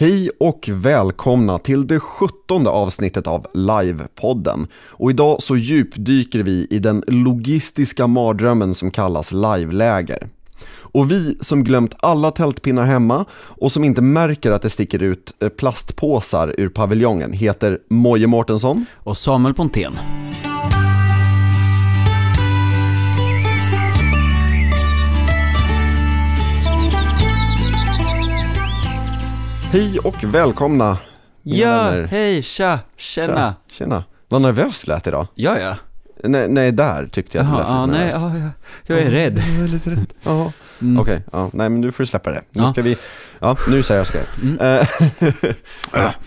Hej och välkomna till det sjuttonde avsnittet av Livepodden. Och idag så djupdyker vi i den logistiska mardrömmen som kallas liveläger. Och vi som glömt alla tältpinnar hemma och som inte märker att det sticker ut eh, plastpåsar ur paviljongen heter Moje Mårtensson. Och Samuel Pontén. Hej och välkomna mina Ja, vänner. hej, tja, tjena. Tja, Tjena. Vad nervös du lät idag. Ja, ja. Nej, nej där tyckte jag att du Jaha, lät ja, lite nej, nervös. ja, jag, jag är rädd. Jag är lite rädd. Ja. Mm. Okej, ja, nej men nu får du släppa det. Nu Ja. ska vi, ja nu det seriöst grejer. Mm. Eh,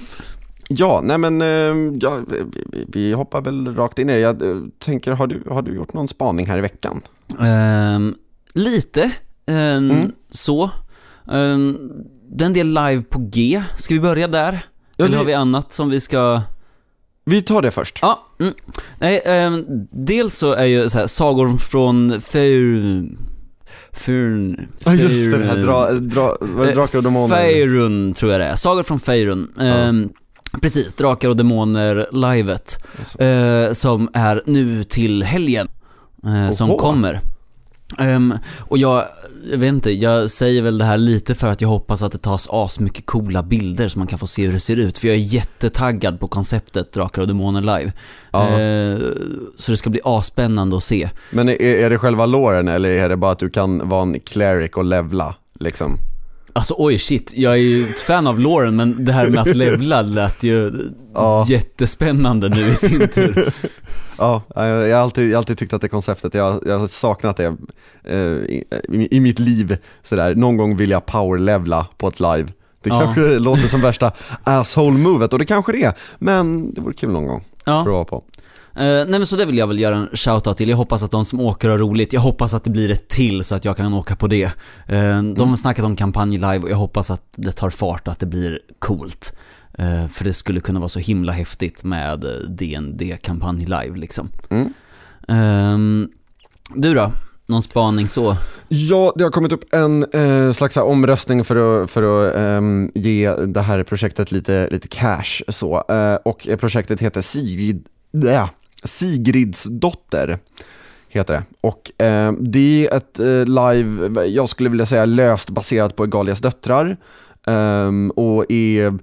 Ja, nej men eh, ja, vi, vi- vi hoppar väl rakt in i det. Jag eh, tänker, har du, har du gjort någon spaning här i veckan? Ehm, lite, ehm, Mm. så. Um, den del live på G, ska vi börja där? Ja, Eller det- har vi annat som vi ska... Vi tar det först. Ja, mm. nej, ehm, dels så är ju så här, sagor från Faerun... Faerun... Ja just det, det här dra, dra, det Eh, drakar och demoner. Faerun tror jag det är. Sagor från Faerun. Ehm, Precis, Drakar och Demoner livet. Alltså. Eh, som är nu till helgen. Eh, som kommer. Ehm, och jag, jag vet inte, jag säger väl det här lite för att jag hoppas att det tas as mycket coola bilder så man kan få se hur det ser ut. För jag är jättetaggad på konceptet Drakar och Demoner live. Ja. Eh, så det ska bli asspännande att se. Men är, är det själva låren eller är det bara att du kan vara en cleric och levla liksom? Alltså oj shit, jag är ju ett fan av Lauren men det här med att levla lät ju Ja. jättespännande nu i sin tur. Ja, jag har alltid, jag har alltid tyckt att det konceptet, jag, jag har saknat det eh, i, i, mitt liv. Sådär. Någon gång vill jag powerlevla på ett live. Det Ja. kanske låter som värsta asshole-movet och det kanske det är, men det vore kul någon gång Ja. prova på. Eh, nej men så det vill jag väl göra en shoutout till. Jag hoppas att de som åker har roligt. Jag hoppas att det blir ett till så att jag kan åka på det. Eh, de har snackat om kampanj live och jag hoppas att det tar fart och att det blir coolt. Eh, för det skulle kunna vara så himla häftigt med eh, DND kampanj live liksom. Mm. Ehm, du då? Någon spaning så? Ja, det har kommit upp en eh, slags omröstning för att, för att ehm, ge det här projektet lite, lite cash. Så. Eh, och projektet heter Sigrid, äh, Sigridsdotter. Heter det. Och eh, det är ett eh, live, jag skulle vilja säga löst baserat på Egalias döttrar. Ehm, och är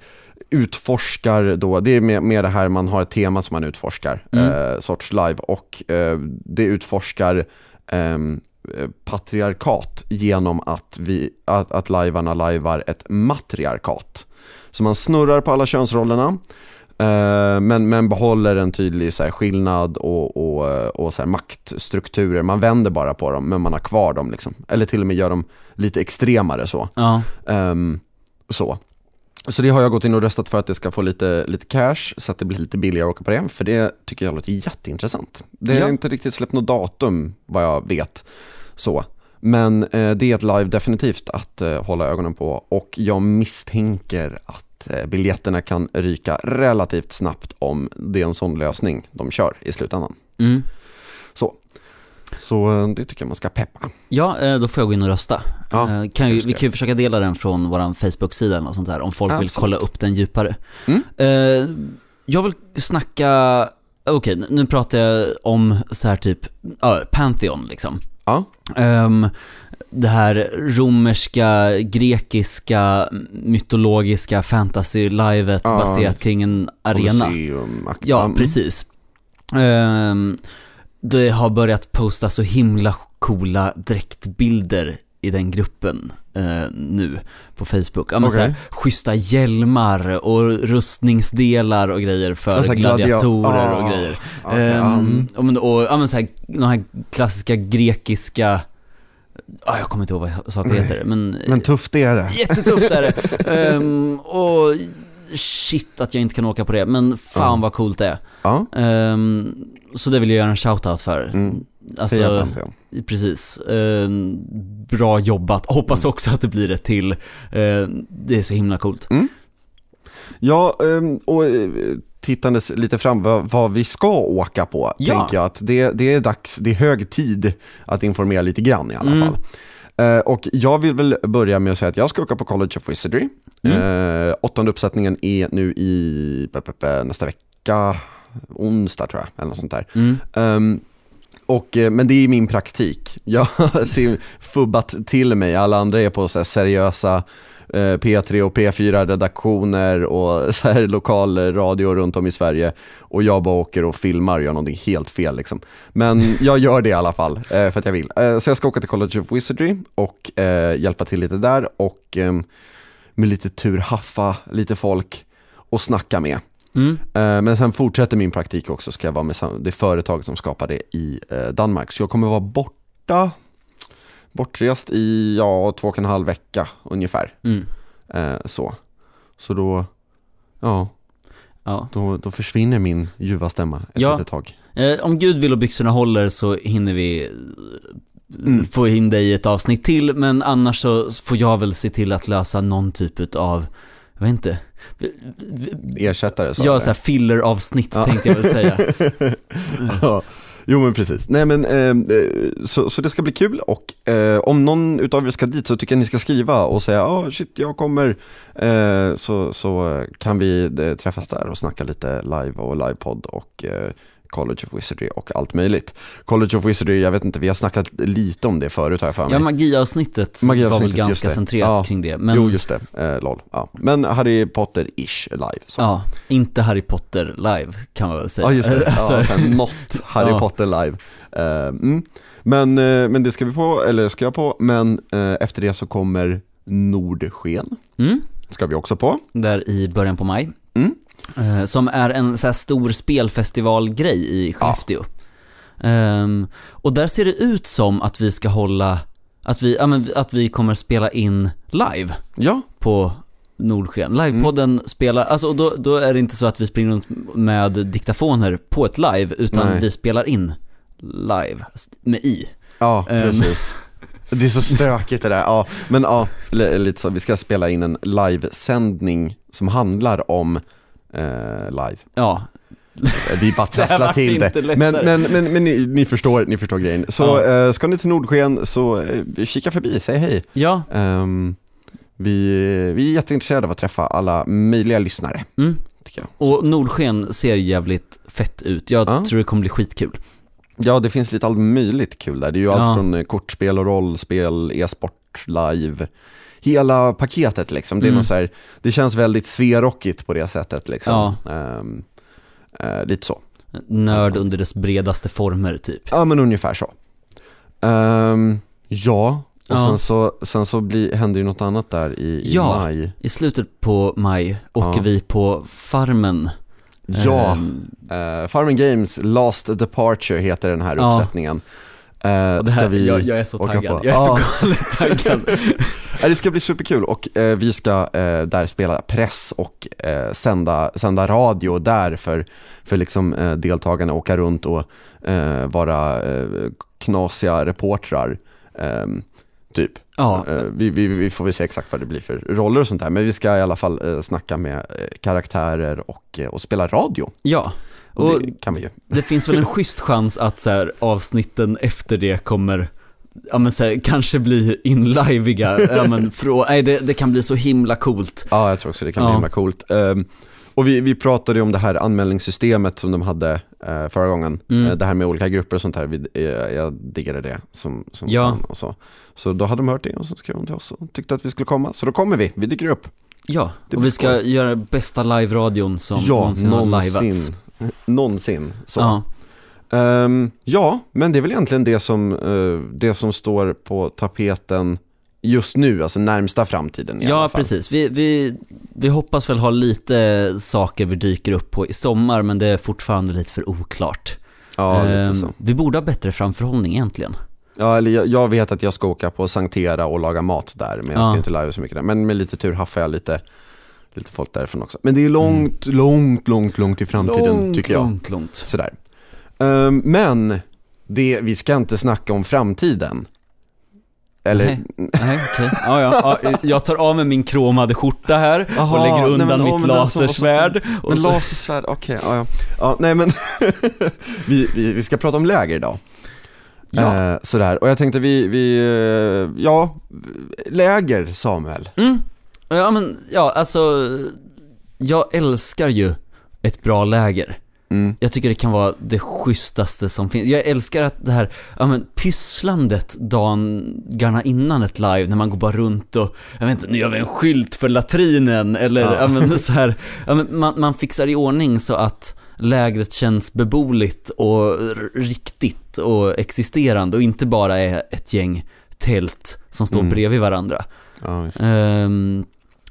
utforskar då, det är med, med det här man har ett tema som man utforskar, Mm. eh, sorts live. Och eh, det utforskar ehm, eh, patriarkat genom att, vi, att, att lajvarna lajvar ett matriarkat. Så man snurrar på alla könsrollerna, eh, men, men behåller en tydlig så här, skillnad och, och, eh, och så här, maktstrukturer. Man vänder bara på dem, men man har kvar dem. Liksom. Eller till och med gör dem lite extremare så. Ja. Ehm, så. Så det har jag gått in och röstat för att det ska få lite, lite cash så att det blir lite billigare att åka på det. För det tycker jag låter jätteintressant. Det är Ja. inte riktigt släppt något datum vad jag vet. Så. Men eh, det är ett live definitivt att eh, hålla ögonen på och jag misstänker att eh, biljetterna kan ryka relativt snabbt om det är en sån lösning de kör i slutändan. Mm. Så, så eh, det tycker jag man ska peppa. Ja, eh, då får jag gå in och rösta. Ja, kan ju, vi kan ju försöka dela den från vår Facebook-sida eller något sånt där, om folk vill Absolut. kolla upp den djupare. Mm. Jag vill snacka, okej nu- nu pratar jag om så här typ, Pantheon liksom. Ja, Ehm, det här romerska, grekiska, mytologiska fantasy-livet Ja, baserat kring en arena. Ja, Mm. precis. Ehm, det har börjat posta så himla coola dräktbilder i den gruppen eh, nu på Facebook. Ja, men Okej. så här, schyssta hjälmar och rustningsdelar och grejer för Ja, så här gladia- gladiatorer Ah, och grejer. ja, Ehm, mm. och, och ja, men så här, de här klassiska grekiska, ja, jag kommer inte ihåg vad saker heter, men, Men tufft är det. jättetufft är det. Ehm, och shit att jag inte kan åka på det, men fan Ja. vad coolt det är. Ja, Ehm, så det vill jag göra en shoutout för. Mm. Alltså, precis. Ehm, bra jobbat. Hoppas Mm. också att det blir ett till. Ehm, det är så himla coolt. Ja, ehm, och eh, tittandes lite fram vad, vad vi ska åka på, Ja. tänker jag att det, det är dags, det är hög tid att informera lite grann i alla Mm. fall. Eh, och jag vill väl börja med att säga att jag ska åka på College of Wizardry. Mm. Eh, åttonde uppsättningen är nu i nästa vecka, onsdag tror jag, eller något sånt där. Mm. Ehm, och, eh, men det är min praktik. Jag har ser fubbat till mig, alla andra är på så seriösa P3 och P4-redaktioner och så här lokal radio runt om i Sverige och jag bara åker och filmar och gör någonting helt fel liksom. Men jag gör det i alla fall, eh, för att jag vill. Eh, Så jag ska åka till College of Wizardry och eh, hjälpa till lite där och eh, med lite tur haffa lite folk och snacka med. Mm. Eh, Men sen fortsätter min praktik också, ska jag vara med det företag som skapar det i eh, Danmark. Så jag kommer vara borta, bortrest i ja, två och en halv vecka ungefär. Mm. Eh, Så, så då, ja, Ja. då, då försvinner min ljuva stämma ett Ja. litet tag. Eh, om Gud vill och byxorna håller så hinner vi eh, Mm. få in dig i ett avsnitt till, men annars så får jag väl se till att lösa någon typ av, jag vet inte, Ersättare sa ja såhär filler-avsnitt Ja. tänkte jag väl säga. ja. Jo men precis. Nej men eh, eh, så, så det ska bli kul och eh, om någon utav er ska dit så tycker jag ni ska skriva och säga ja oh, shit jag kommer eh, så, så kan vi eh, träffas där och snacka lite live och livepodd och eh, College of Wizardry och allt möjligt. College of Wizardry, jag vet inte, vi har snackat lite om det förut har jag för mig. Ja, magiavsnittet Magiavsnittet, var väl ganska centrerat Ja. kring det, men Jo just det, eh, lol. Ja. Men Harry Potter-ish live. Så. ja, inte Harry Potter live kan man väl säga. Ja just det, Alltså, ja, sen något Harry. Potter live. Eh, mm. men, eh, men det ska vi på, eller ska jag på, men eh, efter det så kommer Nordsken, mm, ska vi också på. där i början på maj. Mm. Eh, som är en så stor spelfestivalgrej i Skellefteå. Ehm, och där ser det ut som att vi ska hålla, att vi, ja, men, att vi kommer spela in live Ja, på Nordsken. Livepodden Mm. spelar, alltså och då, då är det inte så att vi springer runt med diktafoner på ett live, utan Nej. vi spelar in live med i. ja Ehm. precis. Det är så stökigt det där. Ja, men ja, li- lite så. Vi ska spela in en livesändning som handlar om eh, live. Ja, Vi bara trasslar till det. Men, men, men, men ni, ni, förstår, ni förstår grejen. Så Ja. eh, ska ni till Nordsken så eh, kika förbi, säg hej. ja, Ehm, vi, vi är jätteintresserade av att träffa alla möjliga lyssnare, mm. tycker jag. Och Nordsken ser jävligt fett ut. Jag Ja. tror det kommer bli skitkul. Ja, det finns lite allt möjligt kul där. Det är ju Ja. allt från eh, kortspel och rollspel, e-sport, live, hela paketet liksom. Det, är Mm. så här, det känns väldigt sverockigt på det sättet liksom. Ja. Ehm, eh, lite så. Nörd under dess bredaste former typ. Ja, men ungefär så. Ehm, ja, och Ja. sen så, sen så blir, händer ju något annat där i, i Ja. maj. I slutet på maj åker Ja. vi på Farmen. Ja, Ehm, uh, Farming Games Last Departure heter den här Ja. uppsättningen. Uh, och det ska här, vi jag, jag är så taggad. på? Jag är så Ja. galet taggad. Det ska bli superkul och eh, vi ska eh, där spela press och eh, sända, sända radio där för, för liksom, eh, deltagarna, åka runt och eh, vara eh, knasiga reportrar. ehm, typ. Ja, Eh, vi, vi, vi får väl se exakt vad det blir för roller och sånt där, men vi ska i alla fall eh, snacka med eh, karaktärer och, eh, och spela radio. ja. Och det kan vi ju. det finns väl en schysst chans att så här, avsnitten efter det kommer Ja men så här, kanske bli inliviga, ja men frå, nej det, det kan bli så himla coolt. Ja, jag tror också det kan Ja. bli himla coolt. Ehm, och vi, vi pratade ju om det här anmälningssystemet som de hade eh, förra gången. Mm. Eh, det här med olika grupper och sånt här. Vi, eh, jag diggade det som, som Ja. och så. Så då hade de hört det och så skrev de till oss och tyckte att vi skulle komma. Så då kommer vi, vi dyker upp. Ja, och vi ska skoj. göra bästa live-radion som ja, någonsin har livats. Någonsin. Så. Ja, Ehm, ja, men det är väl egentligen det som, eh, det som står på tapeten just nu, alltså närmsta framtiden i alla ja fall. precis. Vi, vi, vi hoppas väl ha lite saker vi dyker upp på i sommar, men det är fortfarande lite för oklart. Ja, lite Ehm, så. Vi borde ha bättre framförhållning egentligen. Ja, eller jag, jag vet att jag ska åka på Sanktera och laga mat där, men jag ska Ja. inte live så mycket där. Men med lite tur haffar jag lite, lite folk därifrån också. Men det är långt, långt, långt, långt i framtiden tycker jag. Långt, långt. Sådär. Ehm, men det, vi ska inte snacka om framtiden. Eller, Nej, nej okej. Ja, ja, ja, jag tar av mig min kromade skjorta här Jaha, och lägger nej, undan men, mitt men vad så lasersvärd. och men så- lasersvärd, okej, ja, ja. ja. Nej men, vi, vi, vi ska prata om läger idag. Ja. Eh, sådär, och jag tänkte vi, vi eh, ja, läger Samuel. Mm. Ja men, ja alltså, jag älskar ju ett bra läger. Mm. Jag tycker det kan vara det schysstaste som finns. Jag älskar att det här, ja men pysslandet dagarna innan ett live när man går bara runt och, jag vet inte, nu gör vi en skylt för latrinen eller, Ja. ja, men så här, ja, men man, man fixar i ordning så att lägret känns beboeligt och riktigt och existerande och inte bara är ett gäng tält som står Mm. bredvid varandra. Ja,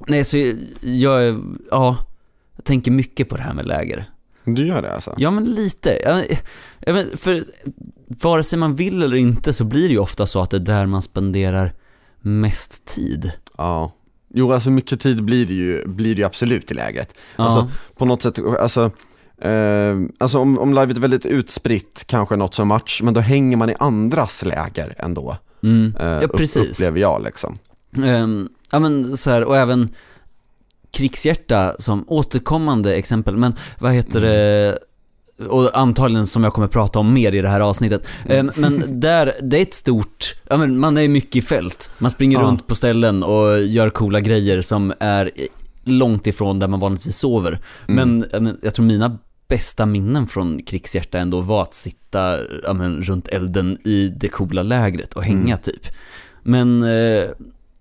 nej, så jag, ja, jag tänker mycket på det här med läger. Du gör det alltså? Ja, men lite. Jag, men, för vare sig man vill eller inte så blir det ju ofta så att det är där man spenderar mest tid. Ja. Jo, alltså mycket tid blir det ju, blir det ju absolut i lägret. Ja. Alltså, på något sätt, alltså, eh, alltså om, om livet är väldigt utspritt, kanske något som match, men då hänger man i andras läger ändå. mm. Eh, ja, precis. Upplever jag liksom. Ehm, ja, men så här, och även krigshjärta som återkommande exempel, men vad heter det? Och antagligen som jag kommer prata om mer i det här avsnittet. Ehm, men där, det är ett stort, ja men man är mycket i fält. Man springer Ja. runt på ställen och gör coola grejer som är långt ifrån där man vanligtvis sover. Men, ja, men jag tror mina bästa minnen från krigshjärta ändå var att sitta ja, men, runt elden i det coola lägret och hänga typ. Men eh,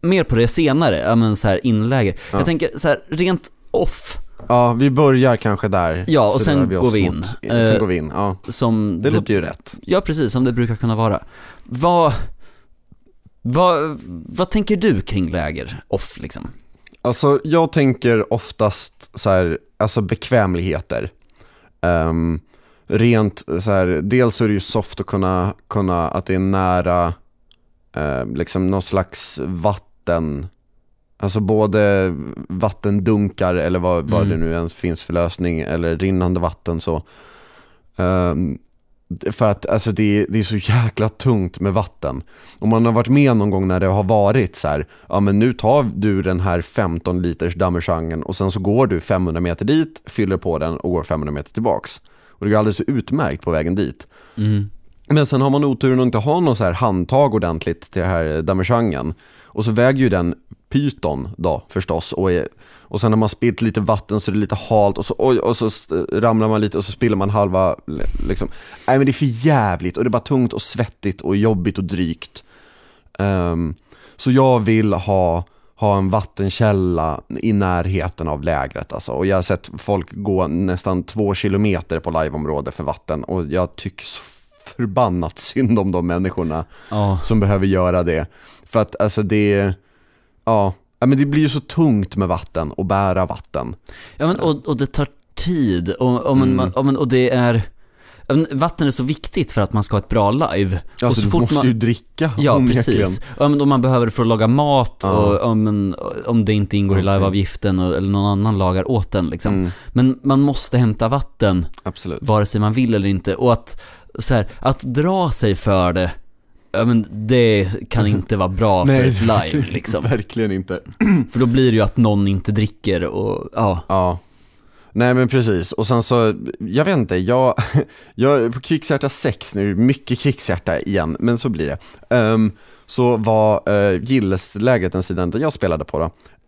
mer på det senare, ja men så här inläger. Ja. Jag tänker så här rent off, Ja, vi börjar kanske där. Ja, och sen vi går vi in. mot- Eh, Sen går vi in, ja. som Det låter ju rätt. Ja, precis, som det brukar kunna vara. Vad, vad, vad tänker du kring läger off liksom? Alltså jag tänker oftast så här, alltså bekvämligheter. Ehm, rent så här, dels är det ju soft att kunna, kunna att det är nära eh, liksom någon slags vatten, alltså både vattendunkar eller vad, vad det Mm. nu ens finns för lösning, eller rinnande vatten så. Ehm, för att alltså det, det är så jäkla tungt med vatten. Om man har varit med någon gång när det har varit så här, ja men nu tar du den här 15 liters damejeangen och sen så går du 500 meter dit, fyller på den och går 500 meter tillbaks. Och det går alldeles utmärkt på vägen dit. Mm. Men sen har man oturen att inte ha något så här handtag ordentligt till den här eh, damejeangen. Och så väger ju den pyton då förstås och, är, och sen har man spillt lite vatten så det är lite halt och så, oj, och så ramlar man lite och så spiller man halva liksom. Nej men det är för jävligt och det är bara tungt och svettigt och jobbigt och drygt. Um, så jag vill ha, ha en vattenkälla i närheten av lägret alltså. Och jag har sett folk gå nästan två kilometer på liveområde för vatten och jag tycker så förbannat synd om de människorna Ja. som behöver göra det. För att alltså det, ja, men det blir ju så tungt med vatten och bära vatten. Ja men och, och det tar tid och, och, men, Mm. man- och, och det är Vatten är så viktigt för att man ska ha ett bra live. och Alltså så du fort måste man, ju dricka Ja, precis. Om man behöver det för att laga mat Ja. och om, om det inte ingår i Okej. liveavgiften och, eller någon annan lagar åt den liksom. Mm, Men man måste hämta vatten absolut. vare sig man vill eller inte och att, så här, att dra sig för det, ja men det kan inte vara bra för ett live liksom. Verkligen inte. För då blir det ju att någon inte dricker och ja. Ja. Nej men precis, och sen så, jag vet inte, jag, jag är på krigshjärta 6 nu, mycket krigshjärta igen, men så blir det. Ehm, så var uh, Gilleslägret den sidan där jag spelade på då,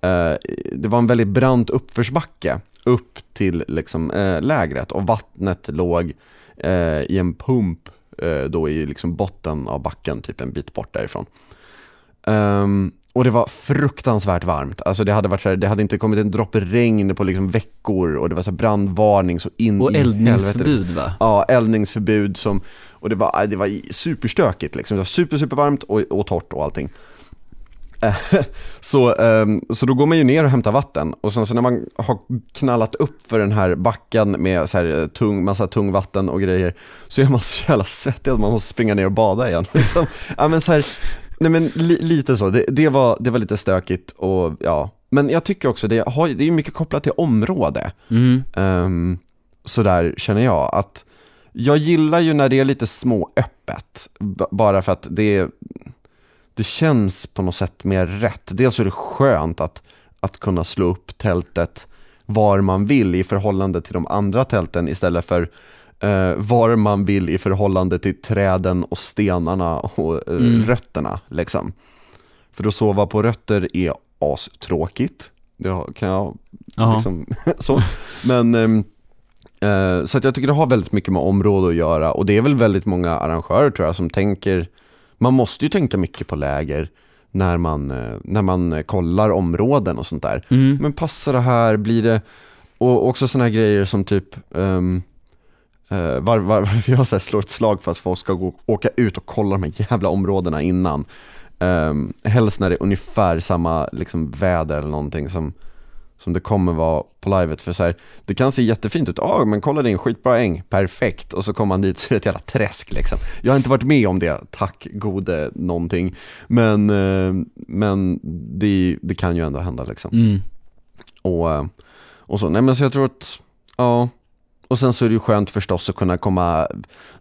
eh, det var en väldigt brant uppförsbacke upp till liksom, eh, lägret och vattnet låg eh, i en pump eh, då i liksom botten av backen, typ en bit bort därifrån. Ehm, och det var fruktansvärt varmt. Alltså det hade varit så här, det hade inte kommit en droppe regn på liksom veckor och det var så brandvarning så in Och eldningsförbud va? Ja, eldningsförbud som, och det var, det var superstökigt liksom. Det var super, super varmt och, och torrt och allting. Så, ehm, så då går man ju ner och hämtar vatten och sen så när man har knallat upp för den här backen med så här eh, tung, massa tung vatten och grejer så är man så jävla svettig att man måste springa ner och bada igen. Liksom. Ja men så här, nej men li, lite så, det, det, var, det var lite stökigt och ja. Men jag tycker också det, har, det är mycket kopplat till område. Mm. Um, sådär känner jag att jag gillar ju när det är lite småöppet. Bara för att det, det känns på något sätt mer rätt. Dels är det skönt att, att kunna slå upp tältet var man vill i förhållande till de andra tälten istället för eh, var man vill i förhållande till träden och stenarna och eh, Mm. rötterna. Liksom. För att sova på rötter är astråkigt. Det kan jag liksom, så. Men, ehm, eh, så att jag tycker det har väldigt mycket med område att göra och det är väl väldigt många arrangörer tror jag som tänker, man måste ju tänka mycket på läger när man, eh, när man eh, kollar områden och sånt där. Mm. Men passar det här, blir det, och också sådana här grejer som typ um, var, var, jag så slår ett slag för att folk ska gå, åka ut och kolla de här jävla områdena innan. Um, helst när det är ungefär samma liksom, väder eller någonting som, som det kommer vara på livet. För så här, det kan se jättefint ut, ah, men kolla en skitbra äng, perfekt. Och så kommer man dit så är det ett jävla träsk liksom. Jag har inte varit med om det, tack gode någonting. Men, eh, men det, det kan ju ändå hända liksom. Mm. Och, eh, och så, nej men så jag tror att, ja. Och sen så är det ju skönt förstås att kunna komma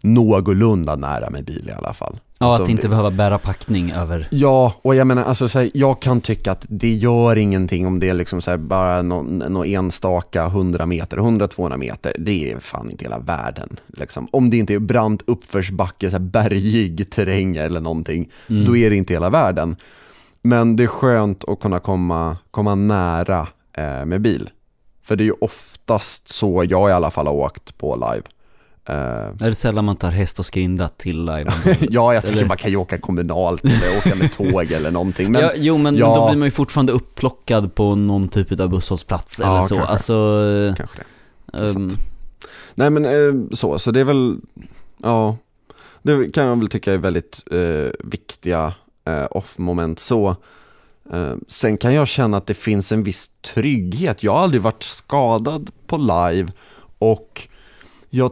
någorlunda nära med bil i alla fall. Ja, Alltså, att inte behöva bära packning över. Ja, och jag menar, alltså, så här, jag kan tycka att det gör ingenting om det är liksom så här, bara någon, någon enstaka 100 meter, 100-200 meter. Det är fan inte hela världen. Liksom. Om det inte är brant uppförsbacke, så här, bergig terräng eller någonting, Mm. då är det inte hela världen. Men det är skönt att kunna komma, komma nära eh, med bil. För det är ju oftast så jag i alla fall har åkt på live. Eh, Är det sällan man tar häst och skrinda till live? ja, jag Eller- man kan ju åka kommunalt eller åka med tåg eller någonting. Men, ja, jo, men ja. då blir man ju fortfarande upplockad på någon typ av busshållplats Ja, eller så. kanske. Alltså, Kanske det. ehm, Nej men eh, så, så det är väl, ja, det kan jag väl tycka är väldigt eh, viktiga eh, off-moment så. Eh, sen kan jag känna att det finns en viss trygghet. Jag har aldrig varit skadad på live och jag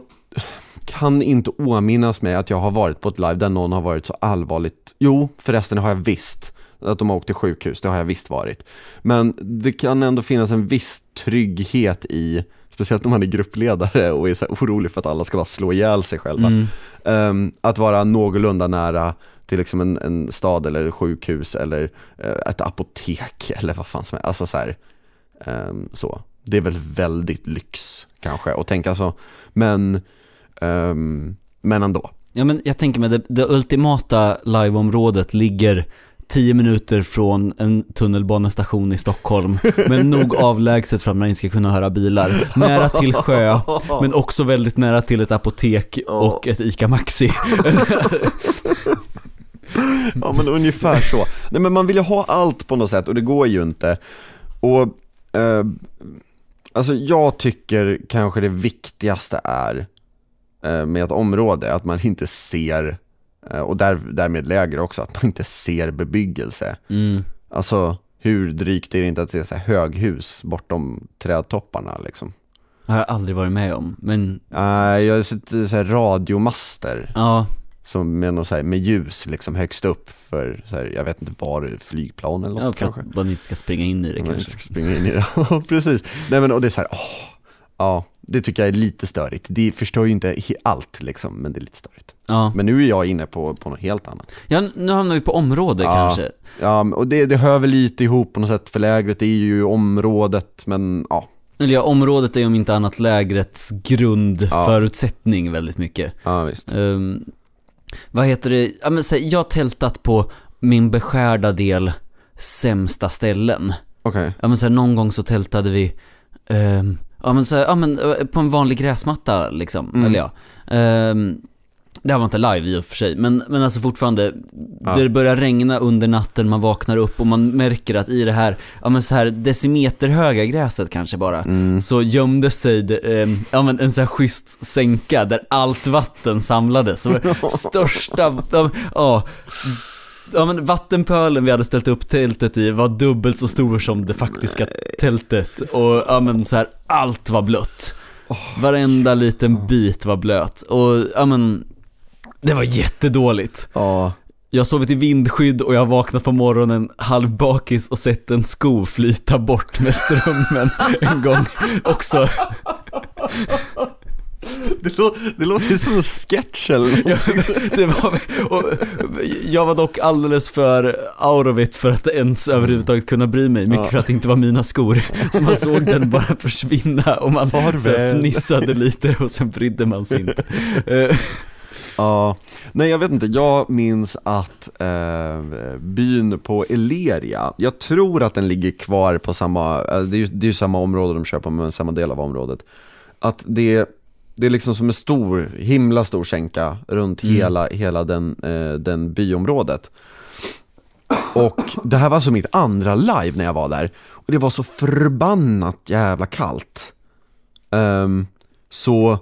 kan inte åminnas mig att jag har varit på ett live där någon har varit så allvarligt, jo förresten har jag visst att de har åkt till sjukhus, det har jag visst varit. Men det kan ändå finnas en viss trygghet i, speciellt när man är gruppledare och är så orolig för att alla ska bara slå ihjäl sig själva. mm, Ehm, att vara någorlunda nära till liksom en, en stad eller sjukhus eller eh, ett apotek eller vad fan som helst. Alltså så här, ehm, så. Det är väl väldigt lyx kanske att tänka så. Men, ehm, men ändå. ja men jag tänker mig det, det ultimata liveområdet ligger 10 minuter från en tunnelbanestation i Stockholm, men nog avlägset för att man inte ska kunna höra bilar. Nära till sjö, men också väldigt nära till ett apotek och ett ICA Maxi. Ja men ungefär så. Nej men man vill ju ha allt på något sätt och det går ju inte. Och eh, alltså jag tycker kanske det viktigaste är med ett område att man inte ser, eh, och där, därmed lägre också, att man inte ser bebyggelse. Mm. Alltså hur drygt är det inte att se så höghus bortom trädtopparna liksom. Har jag aldrig varit med om, men jag har sett eh, så här radiomaster ja, som med, något så här, med ljus liksom högst upp för, så här, jag vet inte var, flygplan eller något ja för kanske. att man inte ska springa in i det Om man kanske. ska springa in i det. Precis. Nej men och det är så här, åh, ja, det tycker jag är lite störigt. Det förstör ju inte allt liksom, men det är lite störigt. Ja. Men nu är jag inne på, på något helt annat. ja, nu hamnar vi på område Ja. kanske. Ja, och det, det hör väl lite ihop på något sätt, för lägret är ju området, men ja, Eller ja, området är ju om inte annat lägrets grundförutsättning väldigt mycket. ja visst. Ehm, vad heter det, ja, men, här, jag har tältat på min beskärda del sämsta ställen. Okej, Ja men så här, någon gång så tältade vi, ehm, ja men så ja men eh, på en vanlig gräsmatta liksom, Mm. eller ja. Ehm, det här var inte live i och för sig, men, men alltså fortfarande, Ja. det börjar regna under natten, man vaknar upp och man märker att i det här, ja men så här decimeterhöga gräset kanske bara, mm. så gömde sig det, ehm, ja men en sån här schysst sänka där allt vatten samlades. Så största, ja, ja, men vattenpölen vi hade ställt upp tältet i var dubbelt så stor som det faktiska tältet. Och ja men så här, allt var blött. Varenda liten bit var blöt. Och ja men, det var jättedåligt. ja. Jag har sovit i vindskydd och jag har vaknat på morgonen halvbakis och sett en sko flyta bort med strömmen en gång också. Det, lå, det låter som en sketch eller Ja, det var, och jag var dock alldeles för out of it för att ens överhuvudtaget kunna bry mig, mycket Ja. för att det inte var mina skor. Så man såg den bara försvinna och man så fnissade lite och sen brydde man sig inte. Eh, Ja, nej jag vet inte, jag minns att eh, byn på Eleria, jag tror att den ligger kvar på samma, eh, det är ju det är ju samma område de kör på, men samma del av området. Att det, det är liksom som en stor, himla stor sänka runt Mm. hela, hela den, eh, den byområdet. Och det här var alltså mitt andra live när jag var där, och det var så förbannat jävla kallt. Ehm, så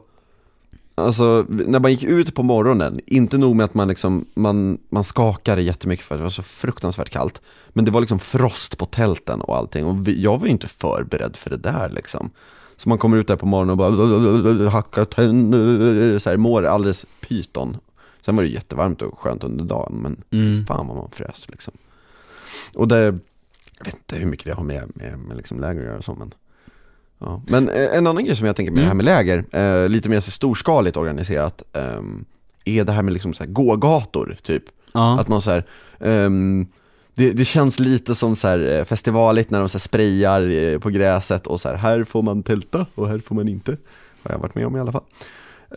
Alltså när man gick ut på morgonen, inte nog med att man liksom, man, man skakade jättemycket för det var så fruktansvärt kallt. Men det var liksom frost på tälten och allting och vi, jag var ju inte förberedd för det där liksom. Så man kommer ut där på morgonen och bara hacka tänder, så här, mår alldeles pyton. Sen var det jättevarmt och skönt under dagen, men Mm. fan vad man frös liksom. Och det, jag vet inte hur mycket det har med, med, med liksom läger att göra och så, men Ja. Men eh, en annan grej som jag tänker med det här med läger, eh, lite mer så storskaligt organiserat, ehm, är det här med liksom så här gågator typ. Ja. Att man så här, ehm, det, det känns lite som så här eh, festivaligt när de så här sprayar eh, på gräset och så här, här får man tälta och här får man inte. Har jag varit med om i alla fall.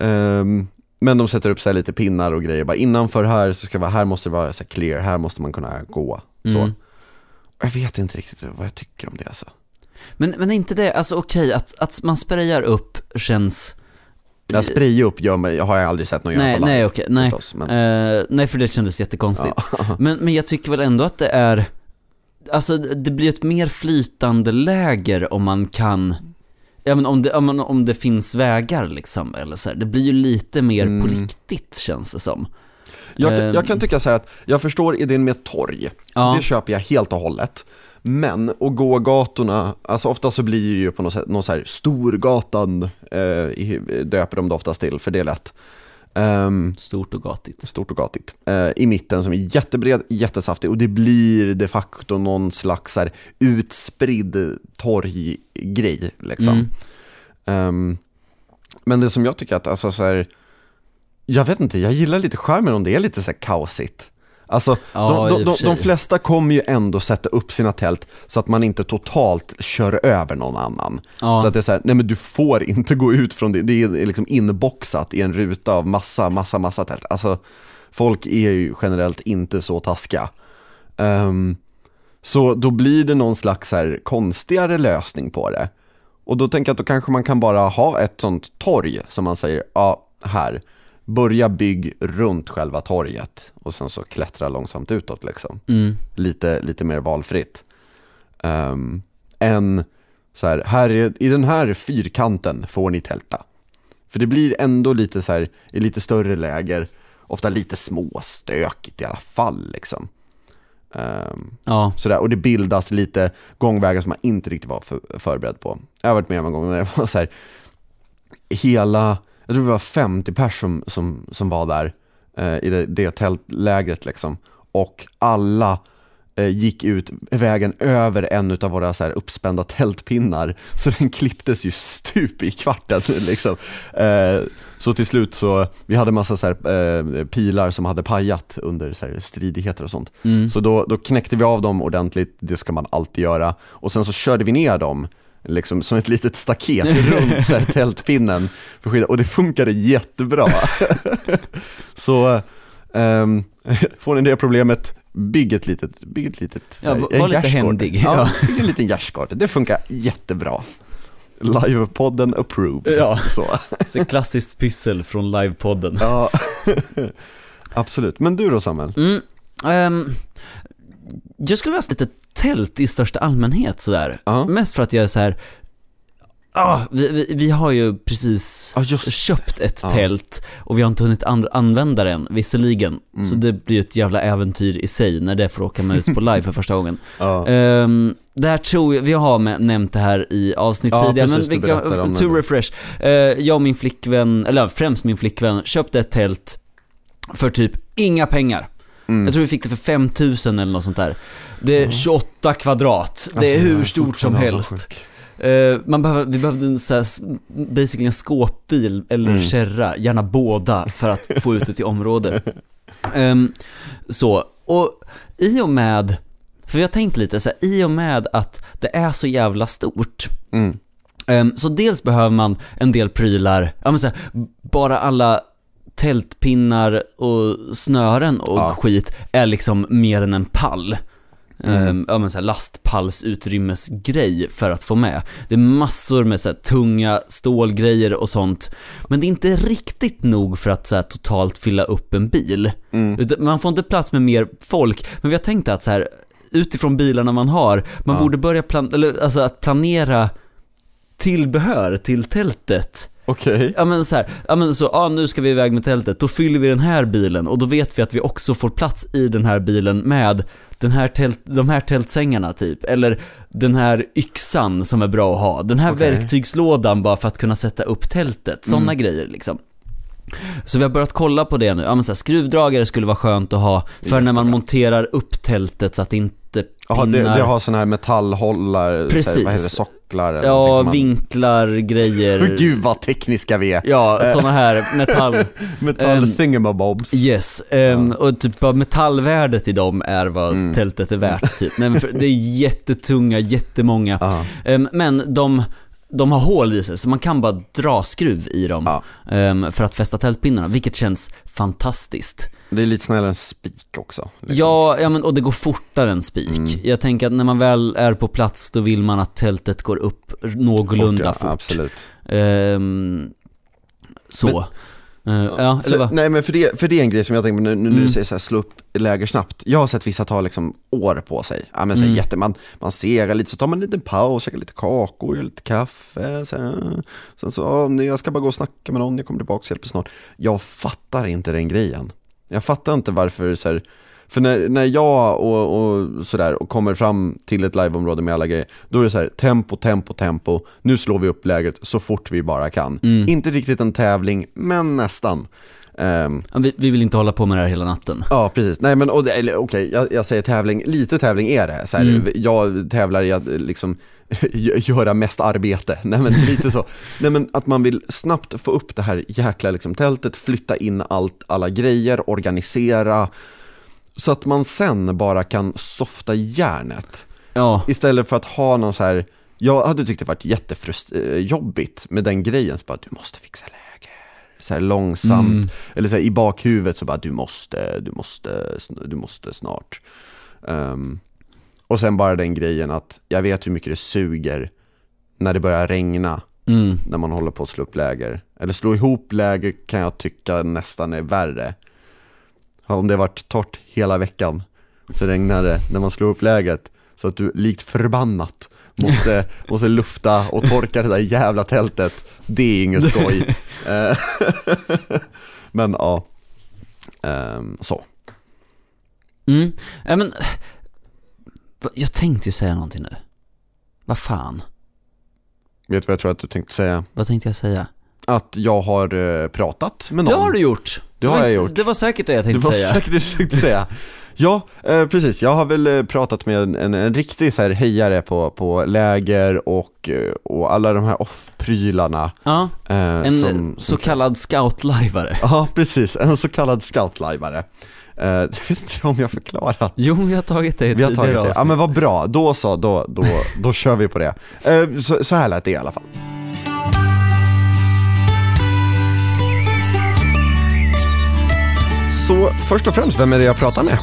Ehm, men de sätter upp så här lite pinnar och grejer, bara innanför här så ska det vara, här måste det vara så här clear, här måste man kunna gå. Så. Mm. Jag vet inte riktigt vad jag tycker om det alltså. Men, men är inte det, alltså okej, att, att man sprayar upp känns... Jag spraya upp gör mig, har jag aldrig sett någon göra Nej, på nej live, okej, nej. förstås, men, Eh, nej för det kändes jättekonstigt. ja. Men, men jag tycker väl ändå att det är, alltså det blir ett mer flytande läger om man kan, ja men om det, om, man- om det finns vägar liksom, eller så här. Det blir ju lite mer på Mm. riktigt känns det som. jag, kan, Eh, jag kan tycka så här att, jag förstår idén med torg, Ja. det köper jag helt och hållet. Men att gå gatorna, alltså ofta så blir det ju på något sätt, någon så här Storgatan eh, döper de det oftast till, för det är lätt. Ehm, Stort och gatigt. stort och gatigt. Eh, I mitten som är jättebred, jättesaftig och det blir de facto någon slags här, utspridd torggrej liksom. Mm. Ehm, men det som jag tycker att, alltså så här, jag vet inte, jag gillar lite charmen om det är lite så här kaosigt. Alltså, Ja, de, de, de, flesta kommer ju ändå sätta upp sina tält så att man inte totalt kör över någon annan. Ja. Så att det är så här, nej men du får inte gå ut från det, det är liksom inboxat i en ruta av massa, massa, massa tält. Alltså, folk är ju generellt inte så taskiga. Ehm, så då blir det någon slags här konstigare lösning på det. Och då tänker jag att då kanske man kan bara ha ett sånt torg som man säger, ja, här, börja bygg runt själva torget och sen så klättra långsamt utåt liksom. Mm. Lite, lite mer valfritt. Um, än så här, här är, i den här fyrkanten får ni tälta. För det blir ändå lite så här, i lite större läger, ofta lite småstökigt i alla fall liksom. Ehm, Ja. Sådär, och det bildas lite gångvägar som man inte riktigt var för, förberedd på. Jag har varit med om en gång när det var så här, hela, jag tror det var 50 pers som, som, som var där eh, i det, det tältlägret liksom. Och alla eh, gick ut vägen över en av våra så här uppspända tältpinnar. Så den klipptes ju stup i kvarten liksom. Eh, så till slut så, vi hade massa så här, eh, pilar som hade pajat under så här, stridigheter och sånt. Mm. Så då, då knäckte vi av dem ordentligt, det ska man alltid göra. Och sen så körde vi ner dem, liksom som ett litet staket runt så här, tältpinnen. För skydda, och det funkade jättebra. så ehm, får ni det problemet, bygg ett litet, bygg ett litet så Ja, här, var- lite händig, Ja, ja. bygg en liten gärdsgård, det funkar jättebra. Livepodden approved. Ja. Så. Så klassiskt pyssel från livepodden. Ja, absolut. Men du då Samuel? Mm. ehm, jag skulle vilja ha lite tält i största allmänhet sådär. Ja. Mest för att jag är så här. Ah, vi, vi, vi har ju precis just köpt ett Ja. tält och vi har inte hunnit an- använda den, visserligen. Mm. Så det blir ju ett jävla äventyr i sig när det får åka med ut på live för första gången. Ja. Um, där tror jag, vi har med, nämnt det här i avsnitt Ja, tidigare, precis, men vi kan, to refresh. Eh, jag och min flickvän, eller främst min flickvän, köpte ett tält för typ inga pengar. Mm. Jag tror vi fick det för 5000 eller något sånt där. Det är 28 kvadrat, det är Alltså, hur jag stort som helst. Eh, man behöver, vi behövde en så här, basically en skåpbil eller Mm. kärra, gärna båda, för att få ut det till området. Ehm, så, och i och med, för vi har tänkt lite så här, i och med att det är så jävla stort, Mm. Ehm, Så dels behöver man en del prylar, ja men så här, bara alla tältpinnar och snören och Ja. skit är liksom mer än en pall. Mm. Ehm, Ja men så här lastpallsutrymmesgrej för att få med. Det är massor med så här tunga stålgrejer och sånt. Men det är inte riktigt nog för att så här totalt fylla upp en bil. Mm. Man får inte plats med mer folk, men vi har tänkt att så här, utifrån bilarna man har, man Ja. borde börja plan- eller, alltså att planera tillbehör till tältet. Okej. Ja men så här, ja men så, ja nu ska vi iväg med tältet, då fyller vi den här bilen och då vet vi att vi också får plats i den här bilen med den här tält, de här tältsängarna typ, eller den här yxan som är bra att ha, den här Okej. verktygslådan bara för att kunna sätta upp tältet, sådana grejer liksom. Så vi har börjat kolla på det nu, ja men så här, skruvdragare skulle vara skönt att ha för när man monterar upp tältet så att inte Jaha, det, pinnar. det har sådana här metallhållare, så Precis. här, vad heter det, socklar eller Ja, man- vinklar, grejer. Gud vad tekniska vi är. Ja, sådana här metall... Metall Ehm, thingamabobs. Yes, ehm, och typ bara metallvärdet i dem är vad Mm. tältet är värt typ. Nej, men för det är jättetunga, jättemånga. Ja. Ehm, men de, de har hål i sig, så man kan bara dra skruv i dem Ja. ehm, för att fästa tältpinnarna, vilket känns fantastiskt. Det är lite snällare än spik också. liksom. Ja, ja men, och det går fortare än spik. Mm. Jag tänker att när man väl är på plats, då vill man att tältet går upp någorlunda ja, fort. Absolut. Ehm, så. Eh, ja, eller För, nej men för det, för det är en grej som jag tänker på nu, nu när Mm. du säger så här, slå upp läger snabbt. Jag har sett vissa ta liksom år på sig. Ja, men så Mm. jätte, man, man segar lite, så tar man en liten paus, käkar lite kakor, gör lite kaffe. Så här. Sen så, ja, jag ska bara gå och snacka med någon, jag kommer tillbaka och hjälper snart. Jag fattar inte den grejen. Jag fattar inte varför så här, för när, när jag och, och sådär och kommer fram till ett liveområde med alla grejer, då är det så här tempo, tempo, tempo, nu slår vi upp lägret så fort vi bara kan. Mm. Inte riktigt en tävling, men nästan. Ja, Vi, vi vill inte hålla på med det här hela natten. ja, precis. Nej men okej, jag, jag säger tävling, lite tävling är det. Så här, Mm. Jag tävlar i att liksom göra mest arbete. Nej men lite så. Nej men att man vill snabbt få upp det här jäkla liksom, tältet, flytta in allt, alla grejer, organisera. Så att man sen bara kan softa järnet. Ja, Istället för att ha någon så här, jag hade tyckt det varit jättejobbigt med den grejen, så bara du måste fixa läger. Så här långsamt, Mm. eller så här, i bakhuvudet så bara du måste, du måste, du måste snart. Ehm, och sen bara den grejen att jag vet hur mycket det suger när det börjar regna mm. när man håller på att slå upp läger. Eller slå ihop läger kan jag tycka nästan är värre. Om det varit torrt hela veckan så regnar det när man slår upp lägret så att du likt förbannat måste, måste lufta och torka det där jävla tältet. Det är inget skoj. Men ja, Ehm, så. Mm. Ja, men... Jag tänkte ju säga någonting nu. Vad fan? Vet du vad jag tror att du tänkte säga? Vad tänkte jag säga? Att jag har eh, pratat med någon. Det har du gjort! Det har jag inte- gjort. Det var säkert det jag Det tänkte var säga. säkert det du tänkte säga. Ja, eh, precis. Jag har väl eh, pratat med en, en, en riktig så här hejare på, på läger och, eh, och alla de här off-prylarna. Ja, Eh, en som, så som, kallad scoutlajvare. Ja, precis. En så kallad scoutlajvare. Eh, jag vet inte om jag förklarat. Jo, vi har tagit det i Vi har tidigare tagit det. Ja men vad bra, då så, då, då, då kör vi på det. Eh, så, så här lät det i alla fall. Så först och främst, vem är det jag pratar med?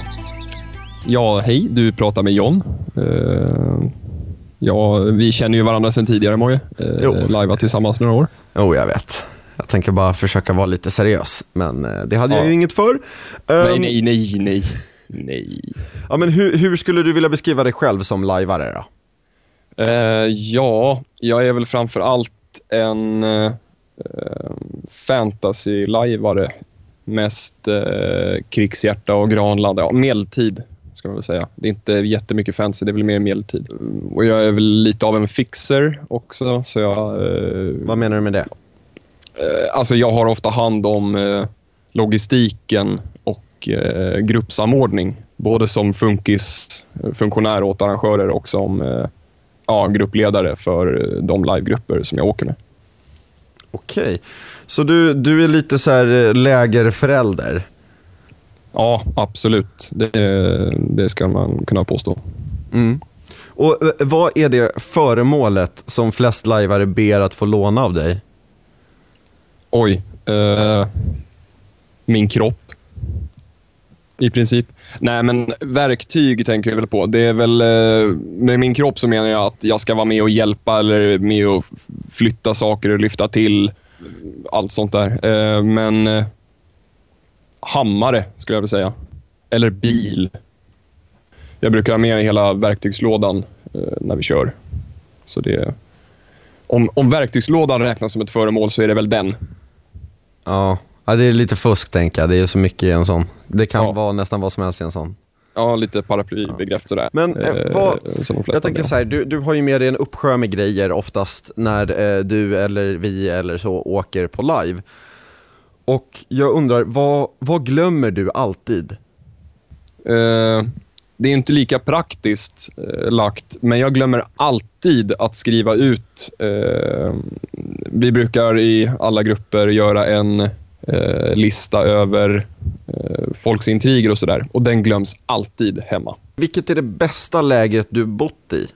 Ja, hej. Du pratar med John. Eh, ja, vi känner ju varandra sedan tidigare, Moje. Jo. Uh, Lajvat tillsammans några år. Jo, jag vet. Jag tänker bara försöka vara lite seriös, men eh, det hade jag Ja. ju inget för. nej, Ehm, nej, nej, nej. Nej. Ja, men hur, hur skulle du vilja beskriva dig själv som lajvare då? Eh, ja, jag är väl framför allt en uh, fantasy-lajvare. Mest uh, krigshjärta och granlanda. Ja, medeltid, ska man väl säga. Det är inte jättemycket fantasy, det är väl mer medeltid. Och jag är väl lite av en fixer också, så jag... Vad menar du med det? Eh, Alltså jag har ofta hand om eh, logistiken och eh, gruppsamordning. Både som funkis, funktionär åt arrangörer och som ja, gruppledare för de livegrupper som jag åker med. Okej, så du, du är lite så här lägerförälder? Ja, absolut. Det, det ska man kunna påstå. Mm. Och Vad är det föremålet som flest lajvare ber att få låna av dig? Oj. Eh, min kropp. I princip. Nej, men verktyg tänker jag väl på. Det är väl, eh, med min kropp så menar jag att jag ska vara med och hjälpa eller med och flytta saker och lyfta till. Allt sånt där. Eh, men eh, hammare skulle jag vilja säga. Eller bil. Jag brukar ha med hela verktygslådan eh, när vi kör. Så det, om, om verktygslådan räknas som ett föremål så är det väl den. Ja. ja, det är lite fusk tänker jag. Det är så mycket i en sån. Det kan Ja. vara nästan vad som helst i en sån. Ja, lite paraplybegrepp sådär. Men, eh, Eh, vad- Jag tänker så här, du, du har ju med dig en uppsjö med grejer oftast när eh, du eller vi eller så åker på live. Och jag undrar, vad, vad glömmer du alltid? Eh, det är inte lika praktiskt eh, lagt, men jag glömmer alltid att skriva ut. Eh, vi brukar i alla grupper göra en eh, lista över eh, folks intriger och sådär. Och den glöms alltid hemma. Vilket är det bästa lägret du bott i?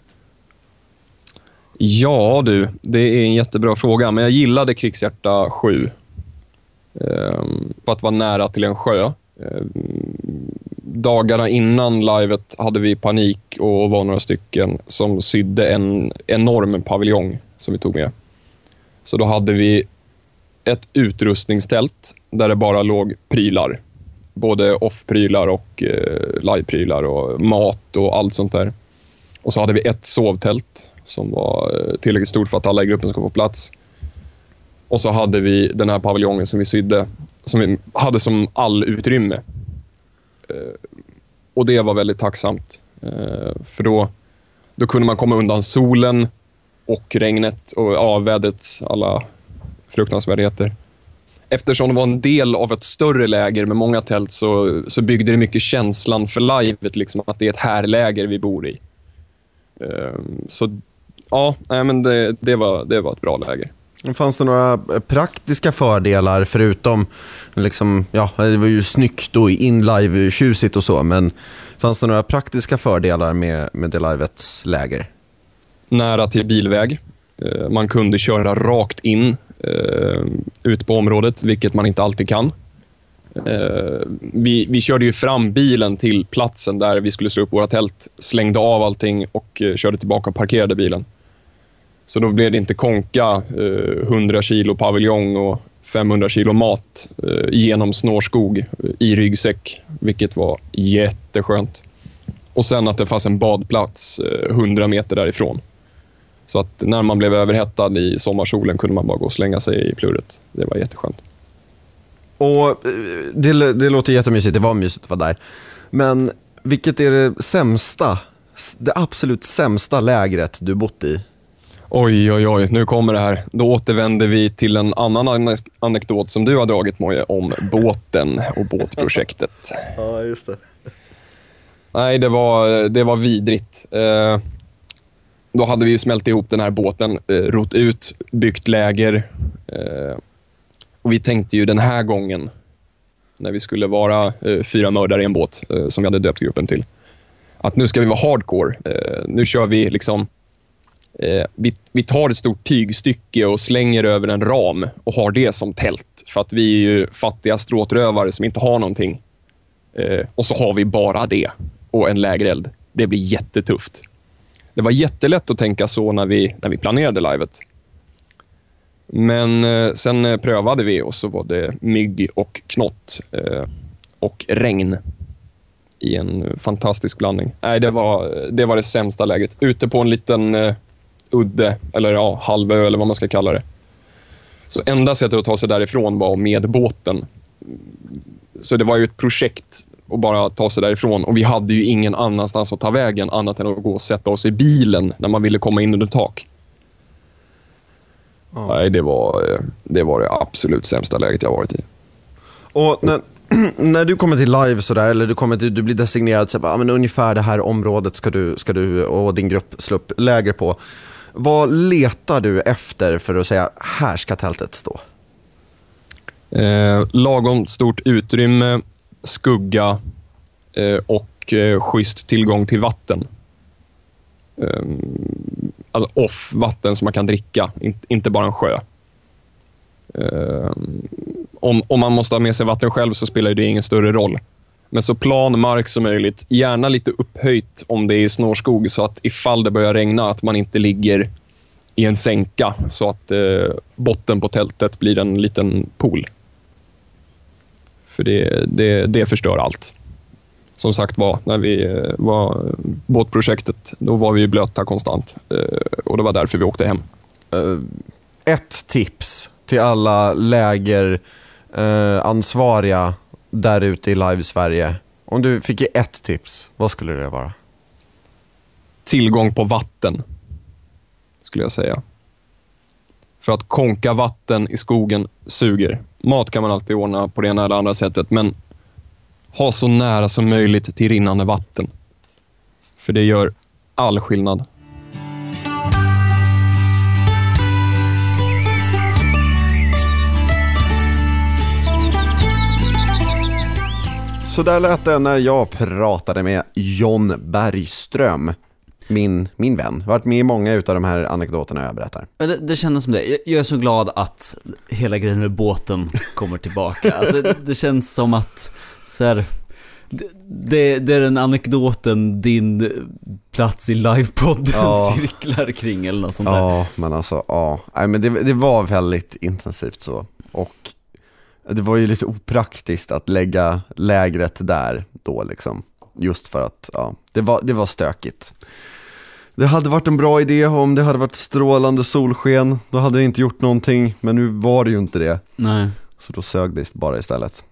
Ja du, det är en jättebra fråga, men jag gillade Krigshjärta 7. Ehm, för att vara nära till en sjö. Dagarna innan livet hade vi panik och var några stycken som sydde en enorm paviljong som vi tog med. Så då hade vi ett utrustningstält där det bara låg prylar. Både off-prylar och eh, live-prylar och mat och allt sånt där. Och så hade vi ett sovtält som var eh, tillräckligt stort för att alla i gruppen skulle få plats. Och så hade vi den här paviljongen som vi sydde, som vi hade som all utrymme. Eh, Och det var väldigt tacksamt. Eh, För då, då kunde man komma undan solen och regnet och ja, vädrets alla fruktansvärdheter. Eftersom det var en del av ett större läger med många tält så, så byggde det mycket känslan för livet, liksom, att det är ett härläger vi bor i. Eh, så ja, men det, det, var, det var ett bra läger. Fanns det några eh, praktiska fördelar förutom, liksom, ja det var ju snyggt och inlive tjusigt och så, men fanns det några praktiska fördelar med, med det livets läger? Nära till bilväg. Eh, man kunde köra rakt in eh, ut på området, vilket man inte alltid kan. Vi, vi körde ju fram bilen till platsen där vi skulle slå upp våra tält, slängde av allting och körde tillbaka och parkerade bilen. Så då blev det inte konka eh, 100 kilo paviljong och 500 kilo mat eh, genom snårskog i ryggsäck, vilket var jätteskönt. Och sen att det fanns en badplats eh, 100 meter därifrån. Så att när man blev överhettad i sommarsolen kunde man bara gå och slänga sig i plurret. Det var jätteskönt. Och eh, det, det låter jättemysigt, det var mysigt att vara där. Men vilket är det sämsta, det absolut sämsta lägret du bott i? Oj, oj, oj. Nu kommer det här. Då återvänder vi till en annan anek- anekdot som du har dragit, Moje, om båten och båtprojektet. Ja, just det. Nej, det var, det var vidrigt. Eh, då hade vi ju smält ihop den här båten, eh, rott ut, byggt läger. Eh, och vi tänkte ju den här gången, när vi skulle vara eh, fyra mördare i en båt, eh, som vi hade döpt gruppen till, att nu ska vi vara hardcore. Eh, nu kör vi liksom... Eh, vi, vi tar ett stort tygstycke och slänger över en ram och har det som tält. För att vi är ju fattiga stråtrövare som inte har någonting. Eh, och så har vi bara det och en lägereld. Det blir jättetufft. Det var jättelätt att tänka så när vi, när vi planerade livet. Men eh, sen eh, prövade vi och så var det mygg och knott eh, och regn i en fantastisk blandning. Nej, det var, det var det sämsta läget. Ute på en liten eh, udde, eller ja, halvö eller vad man ska kalla det. Så enda sättet att ta sig därifrån var med båten. Så det var ju ett projekt att bara ta sig därifrån. Och vi hade ju ingen annanstans att ta vägen annat än att gå och sätta oss i bilen när man ville komma in under tak. Ja. Nej, det var, det var det absolut sämsta läget jag varit i. Och när, när du kommer till live sådär, eller du, kommer till, du blir designerad, så ah, men ungefär det här området ska du, ska du och din grupp slå upp läger på. Vad letar du efter för att säga, här ska tältet stå? Eh, lagom stort utrymme, skugga eh, och eh, schysst tillgång till vatten. Eh, alltså off, vatten som man kan dricka, in, inte bara en sjö. Eh, om, om man måste ha med sig vatten själv så spelar det ingen större roll. Men så plan mark som möjligt. Gärna lite upphöjt om det är snårskog så att ifall det börjar regna att man inte ligger i en sänka så att eh, botten på tältet blir en liten pool. För det, det, det förstör allt. Som sagt var, när vi eh, var båtprojektet, då var vi blöta konstant. Eh, och det var därför vi åkte hem. Eh, ett tips till alla lägeransvariga eh, där ute i live-Sverige. Om du fick ge ett tips, vad skulle det vara? Tillgång på vatten, skulle jag säga. För att konka vatten i skogen suger. Mat kan man alltid ordna på det ena eller andra sättet, men ha så nära som möjligt till rinnande vatten. För det gör all skillnad. Så där lät det när jag pratade med John Bergström. Min, min vän. Varit med i många av de här anekdoterna jag berättar. Det, det kändes som det. Jag, jag är så glad att hela grejen med båten kommer tillbaka. Alltså, det känns som att så här, det, det, är den anekdoten din plats i livepodden ja. cirklar kring eller något sånt där. Ja, men alltså, ja. Nej, men det, det var väldigt intensivt så. Och det var ju lite opraktiskt att lägga lägret där då liksom. Just för att, ja, det var, det var stökigt. Det hade varit en bra idé om det hade varit strålande solsken, då hade det inte gjort någonting, men nu var det ju inte det. Nej. Så då sög det bara istället.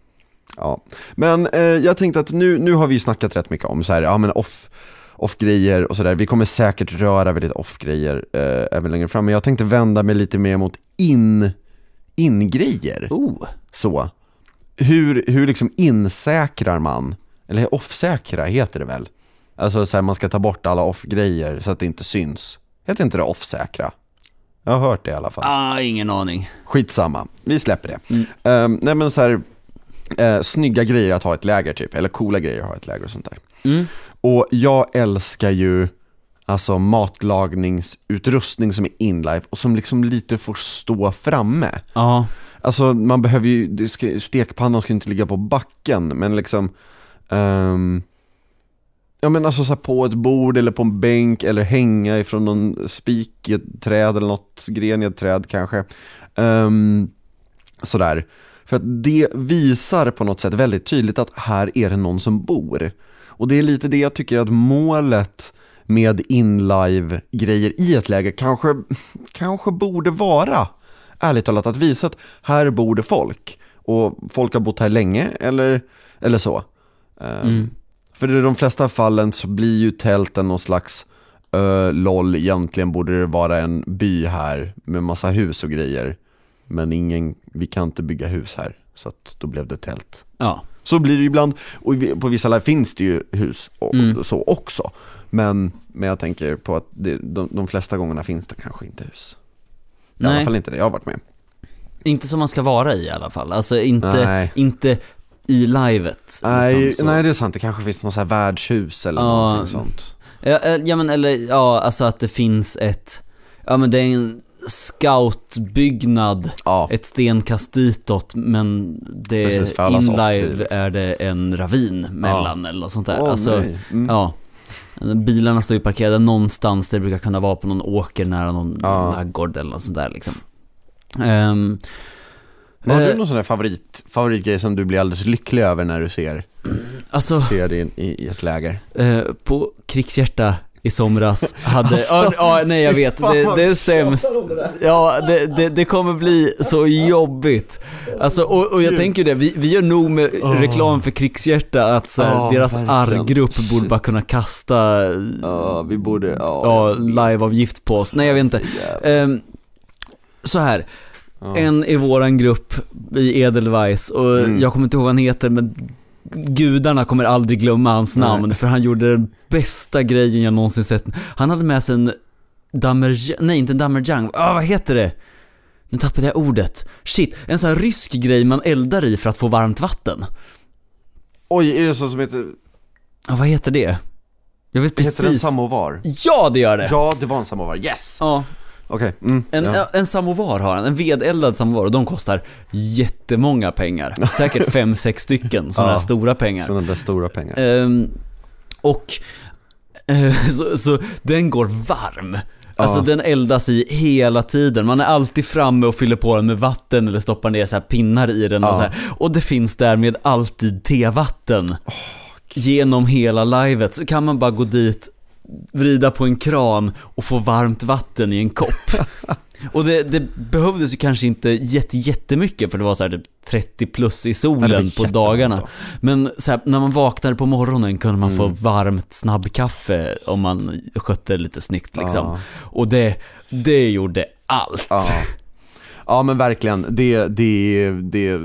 Ja. Men eh, jag tänkte att nu, nu har vi snackat rätt mycket om så här, ja men off, off-grejer och sådär. Vi kommer säkert röra väldigt off-grejer eh, även längre fram, men jag tänkte vända mig lite mer mot in, in-grejer. Oh. Så. Hur, hur liksom insäkrar man, eller off-säkra heter det väl? Alltså så här, man ska ta bort alla off-grejer så att det inte syns. Heter inte det off-säkra? Jag har hört det i alla fall. Ah, ingen aning. Skitsamma, vi släpper det. Mm. Um, nej men så här, uh, snygga grejer att ha ett läger typ, eller coola grejer att ha ett läger och sånt där. Mm. Och jag älskar ju alltså matlagningsutrustning som är inlive och som liksom lite får stå framme. Ja. Alltså man behöver ju, stekpannan ska inte ligga på backen, men liksom um, Ja men alltså så på ett bord eller på en bänk eller hänga ifrån någon spik i ett träd eller något gren i ett träd kanske. Um, sådär. För att det visar på något sätt väldigt tydligt att här är det någon som bor. Och det är lite det jag tycker att målet med inlive-grejer i ett läge kanske, kanske borde vara. Ärligt talat, att visa att här bor det folk. Och folk har bott här länge eller, eller så. Um, mm. För i de flesta fallen så blir ju tälten någon slags uh, LOL, egentligen borde det vara en by här med massa hus och grejer. Men ingen, vi kan inte bygga hus här, så att då blev det tält. Ja. Så blir det ibland, och på vissa läger finns det ju hus och, mm. så också. Men, men jag tänker på att det, de, de flesta gångerna finns det kanske inte hus. I Nej. alla fall inte det jag har varit med. Inte som man ska vara i i alla fall. Alltså inte, inte i livet. Nej, liksom, nej, det är sant. Det kanske finns något så här värdshus eller ja, någonting sånt. Ja, eh, ja, men eller ja, alltså att det finns ett, ja men det är en scoutbyggnad, ja. ett stenkast ditåt, men det Precis, inlive liksom. är det en ravin mellan ja. eller något sånt där. Oh, alltså, mm. ja. Bilarna står ju parkerade någonstans, det brukar kunna vara på någon åker nära någon ja. laggård eller något sånt där liksom. Um, har du eh, någon sån där favorit, favoritgrej som du blir alldeles lycklig över när du ser, alltså, ser det i, i ett läger? Eh, på Krigshjärta i somras hade, alltså, ja, nej jag vet, det, det är sämst. Ja, det, det, det, kommer bli så jobbigt. Alltså, och, och jag tänker det, vi, vi gör nog med oh. reklam för Krigshjärta att så här, oh, deras R-grupp borde bara kunna kasta Ja, vi borde, ja, ja liveavgift på oss. Nej jag vet inte. Um, så här en i våran grupp i Edelweiss och Mm. jag kommer inte ihåg vad han heter men gudarna kommer aldrig glömma hans Nej. namn för han gjorde den bästa grejen jag någonsin sett. Han hade med sig en Damerjang, nej inte en Damerjang, ah, vad heter det? Nu tappade jag ordet. Shit, en sån här rysk grej man eldar i för att få varmt vatten. Oj, är det så som heter, Ah, vad heter det? Jag vet heter den precis. samovar? Ja, det gör det! Ja, det var en samovar, yes! Ja, Okej, mm, en, ja. en samovar har han, en vedeldad samovar och de kostar jättemånga pengar. Säkert fem sex stycken sådana Ja. stora pengar. Sådana där stora pengar. Ehm, och eh, så, så den går varm. Alltså Ja. den eldas i hela tiden. Man är alltid framme och fyller på den med vatten eller stoppar ner så pinnar i den och så här. Och det finns därmed alltid tevatten. Genom hela livet så kan man bara gå dit, vrida på en kran och få varmt vatten i en kopp. Och det, det behövdes ju kanske inte jätte, jättemycket för det var så här typ 30 plus i solen på dagarna. då. Men så här, när man vaknade på morgonen kunde man få Mm. varmt snabbkaffe om man skötte det lite snyggt liksom. Ja. Och det, det gjorde allt. Ja. ja men verkligen, det, det, det,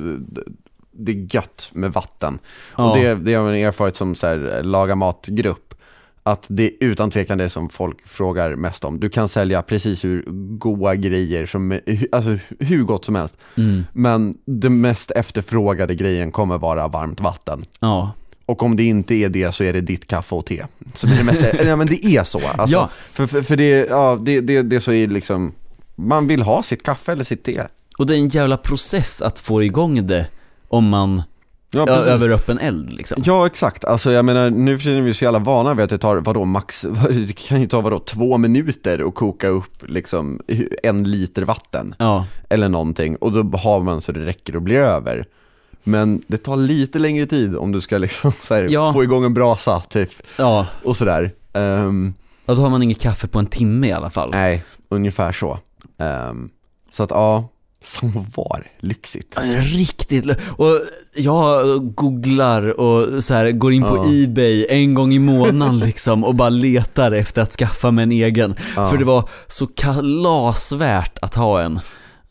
det är gött med vatten. Ja. Och det, det har man erfarit som så här, laga matgrupp. Att det är utan tvekan det som folk frågar mest om. Du kan sälja precis hur goda grejer, som, alltså hur gott som helst. Mm. Men den mest efterfrågade grejen kommer vara varmt vatten. Ja. Och om det inte är det så är det ditt kaffe och te. Så det är det mesta, ja men det är så. Alltså, Ja. För, för, för det, ja, det, det, det så är liksom, man vill ha sitt kaffe eller sitt te. Och det är en jävla process att få igång det om man, Ja, precis. över öppen eld liksom. Ja exakt, alltså jag menar nu för tiden är vi så jävla vana vid att det tar, vadå max, det kan ju ta vadå, två minuter att koka upp liksom en liter vatten Ja. eller någonting och då har man så det räcker och blir över. Men det tar lite längre tid om du ska liksom här, Ja. få igång en brasa typ Ja. och sådär. Um, Och då har man inget kaffe på en timme i alla fall. nej, ungefär så. Ehm, så att ja, samovar, lyxigt. Ja, Riktigt Och jag googlar och så här, går in på Ja. Ebay en gång i månaden liksom och bara letar efter att skaffa mig en egen. Ja. För det var så kalasvärt att ha en.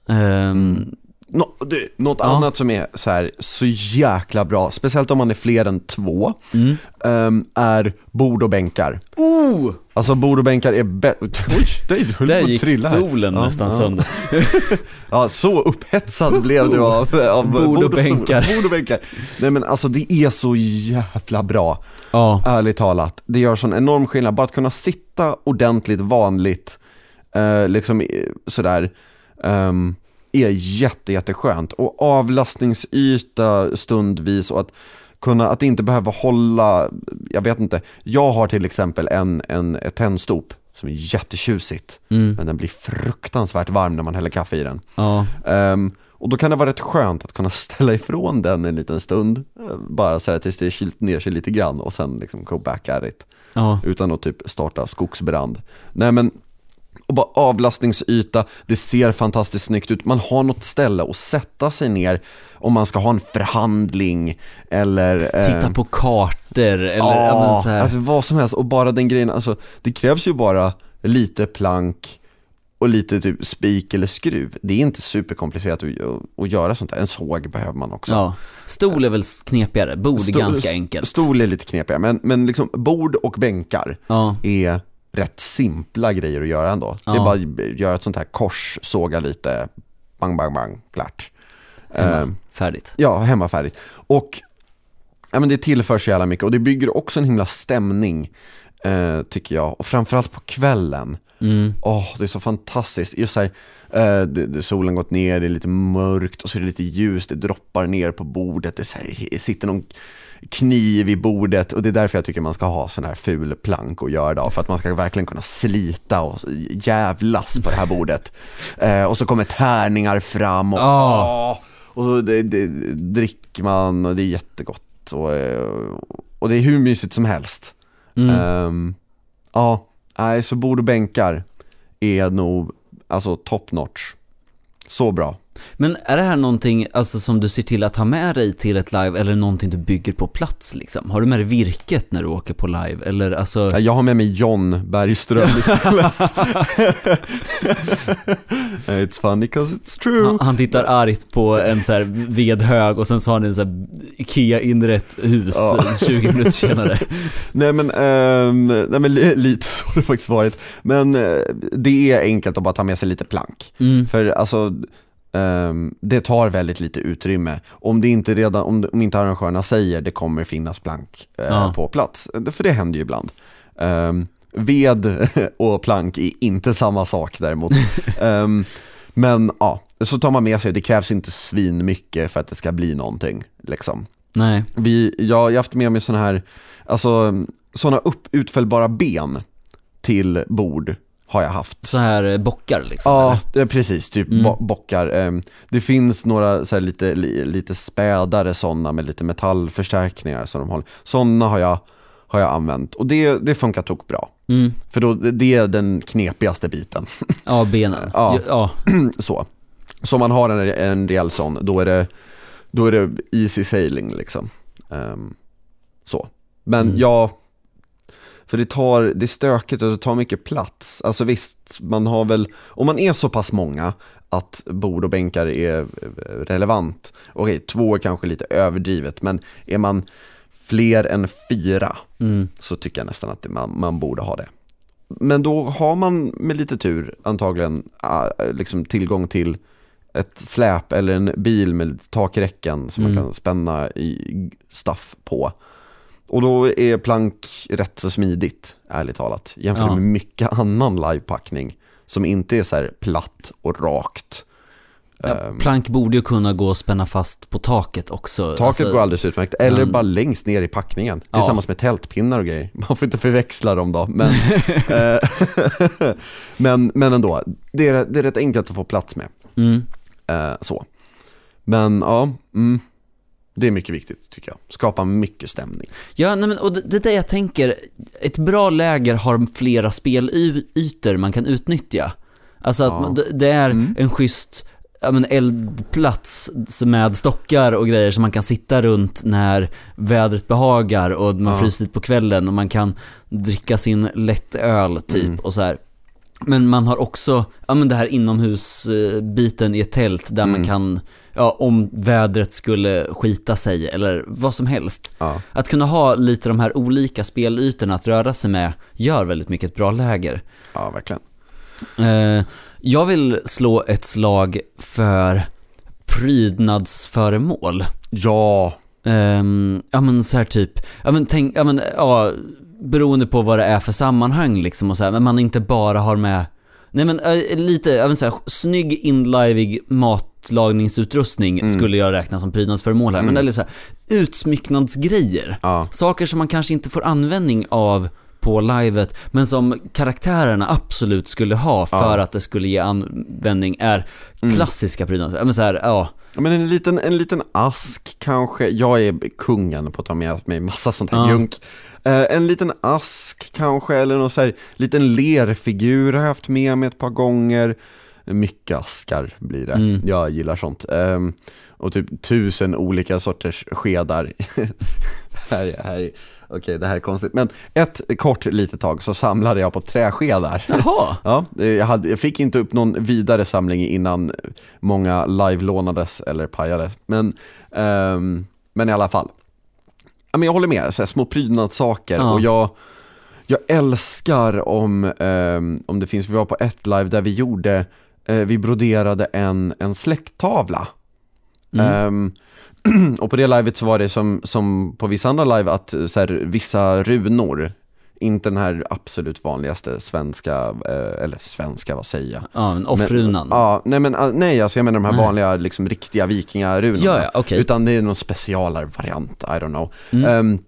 Ehm, Nå, du, något Ja. annat som är så här så jäkla bra, speciellt om man är fler än två, mm. ehm, är bord och bänkar. Oh! Alltså bord och bänkar är bäst. Oj, Där att gick här. stolen Ja, nästan ja. sönder. Ja, så upphetsad blev du av, av Bord och stol- bänkar. Bord och bänkar. Nej men alltså det är så jävla bra, Ja. ärligt talat. Det gör sån enorm skillnad, bara att kunna sitta ordentligt, vanligt, eh, liksom sådär, ehm, är jätte, jätteskönt. Och avlastningsyta stundvis och att kunna, att inte behöva hålla, jag vet inte, jag har till exempel en, en ett tändstop som är jättetjusigt, Mm. men den blir fruktansvärt varm när man häller kaffe i den. Ja. Ehm, och då kan det vara rätt skönt att kunna ställa ifrån den en liten stund, eh, bara så här tills det är kylt ner sig lite grann och sen liksom go back at it, Ja. utan att typ starta skogsbrand. Nej men, och bara avlastningsyta, det ser fantastiskt snyggt ut, man har något ställe att sätta sig ner om man ska ha en förhandling eller eh, Titta på kartor eller ja, så här. alltså vad som helst och bara den grejen, alltså det krävs ju bara lite plank och lite typ spik eller skruv. Det är inte superkomplicerat att, att göra sånt där. En såg behöver man också. Ja. Stol är väl knepigare, bord är ganska enkelt. Stol är lite knepigare, men, men liksom bord och bänkar Ja. är rätt simpla grejer att göra ändå. Det är Ja. bara att göra ett sånt här kors, såga lite, bang, bang, bang, klart. Hemma. Ehm, Färdigt. Ja, hemmafärdigt. Och ja, men det tillför så jävla mycket och det bygger också en himla stämning, eh, tycker jag. Och framförallt på kvällen. Mm. Åh, det är så fantastiskt. Just så här, eh, det, det, solen gått ner, det är lite mörkt och så är det lite ljus, det droppar ner på bordet, det här, sitter någon kniv i bordet och det är därför jag tycker man ska ha sån här ful plank och göra det för att man ska verkligen kunna slita och jävlas på det här bordet. Eh, och så kommer tärningar fram och, åh, och så det, det, dricker man och det är jättegott och, eh, och det är hur mysigt som helst. Mm. Ehm, ja, nej, så bord och bänkar är nog alltså top notch. Så bra. Men är det här någonting alltså, som du ser till att ha med dig till ett live eller någonting du bygger på plats liksom? Har du med dig virket när du åker på live eller alltså? Ja, Jag har med mig John Bergström istället. it's funny 'cause it's true. Han, han tittar argt på en så här vedhög och sen så har han en så här Ikea-inrett hus Ja. 20 minuter senare. Nej men, ehm, nej men li- lite så har det faktiskt varit. Men eh, det är enkelt att bara ta med sig lite plank. Mm. För alltså, ehm, det tar väldigt lite utrymme. Om det inte redan, om, om inte arrangörerna säger det kommer finnas plank eh, Ja. på plats. För det händer ju ibland. Ehm, ved och plank är inte samma sak däremot. Ehm, men ja, så tar man med sig, det krävs inte svin mycket för att det ska bli någonting. Liksom. Nej. Vi, jag har haft med mig sådana här, alltså sådana upp, utfällbara ben till bord har jag haft. Så här eh, bockar liksom? Ja, eller? precis, typ Mm. bo- bockar. Ehm, Det finns några så lite, li, lite spädare sådana med lite metallförstärkningar som de håller. Sådana har jag, har jag använt och det, det funkar tok bra. Mm. För då, det är den knepigaste biten. Ja, benen. Ja. ja. så. Så om man har en, en rejäl sån, då är det, då är det easy sailing liksom. Ehm, så. Men Mm. ja, för det tar, det är stökigt och det tar mycket plats. Alltså visst, man har väl, om man är så pass många att bord och bänkar är relevant, okej, två är kanske lite överdrivet, men är man fler än fyra Mm. så tycker jag nästan att man, man borde ha det. Men då har man med lite tur antagligen liksom tillgång till ett släp eller en bil med takräcken som Mm. man kan spänna i stuff på. Och då är plank rätt så smidigt, ärligt talat, jämfört Ja. med mycket annan livepackning som inte är så här platt och rakt. Ja, Ehm, plank borde ju kunna gå och spänna fast på taket också. Taket Alltså, går alldeles utmärkt, eller men- bara längst ner i packningen Ja. tillsammans med tältpinnar och grejer. Man får inte förväxla dem då, men, eh, men, men ändå, det är, det är rätt enkelt att få plats med. Mm. Eh, så. Men ja, mm, det är mycket viktigt tycker jag. Skapa mycket stämning. Ja, nej men, och det, det är det jag tänker. Ett bra läger har flera spelytor man kan utnyttja. Alltså att Ja. man, det, det är Mm. en schysst ja, men eldplats med stockar och grejer som man kan sitta runt när vädret behagar och man Ja. fryser lite på kvällen och man kan dricka sin lättöl typ Mm. och så här. Men man har också, ja men det här inomhusbiten i ett tält där man Mm. kan, ja om vädret skulle skita sig eller vad som helst. Ja. Att kunna ha lite de här olika spelytorna att röra sig med gör väldigt mycket ett bra läger. ja, verkligen. Eh, jag vill slå ett slag för prydnadsföremål. Ja, Ehm, ja men så här typ, ja men tänk, ja men ja, beroende på vad det är för sammanhang liksom och så här, men man inte bara har med Nej men eh, lite, men så här, snygg inlivig matlagningsutrustning Mm. skulle jag räkna som prydnadsföremål här, men Mm. eller så här, utsmycknadsgrejer. ja, Saker som man kanske inte får användning av på livet, men som karaktärerna absolut skulle ha för Ja. att det skulle ge användning är Mm. klassiska prydnader. Ja men så här, ja. Ja, men en liten, en liten ask kanske, jag är kungen på att ta med mig massa sånt här Ja. junk. Eh, en liten ask kanske, eller någon så här liten lerfigur har jag haft med mig ett par gånger. Mycket askar blir det, Mm. jag gillar sånt. Ehm, och typ tusen olika sorters skedar. här, här, Okej, det här är konstigt. Men ett kort litet tag så samlade jag på träskedar. Jaha. Ja, jag, hade, jag fick inte upp någon vidare samling innan många live-lånades eller pajades. Men, ehm, men i alla fall. Ja, men jag håller med, så här, små prydnadssaker. Ja. Och jag, jag älskar om, ehm, om det finns, vi var på ett live där vi gjorde, eh, vi broderade en, en släkttavla. Mm. Ehm, och på det livet så var det som, som på vissa andra live att så här, vissa runor, inte den här absolut vanligaste svenska, eh, eller svenska, vad säger jag? Ja, men offrunan. Men, ja, nej men ah, nej alltså jag menar de här Nej. vanliga, liksom riktiga vikingarunorna. Ja, ja, okej. Utan det är någon specialare variant, I don't know. Mm. Ehm,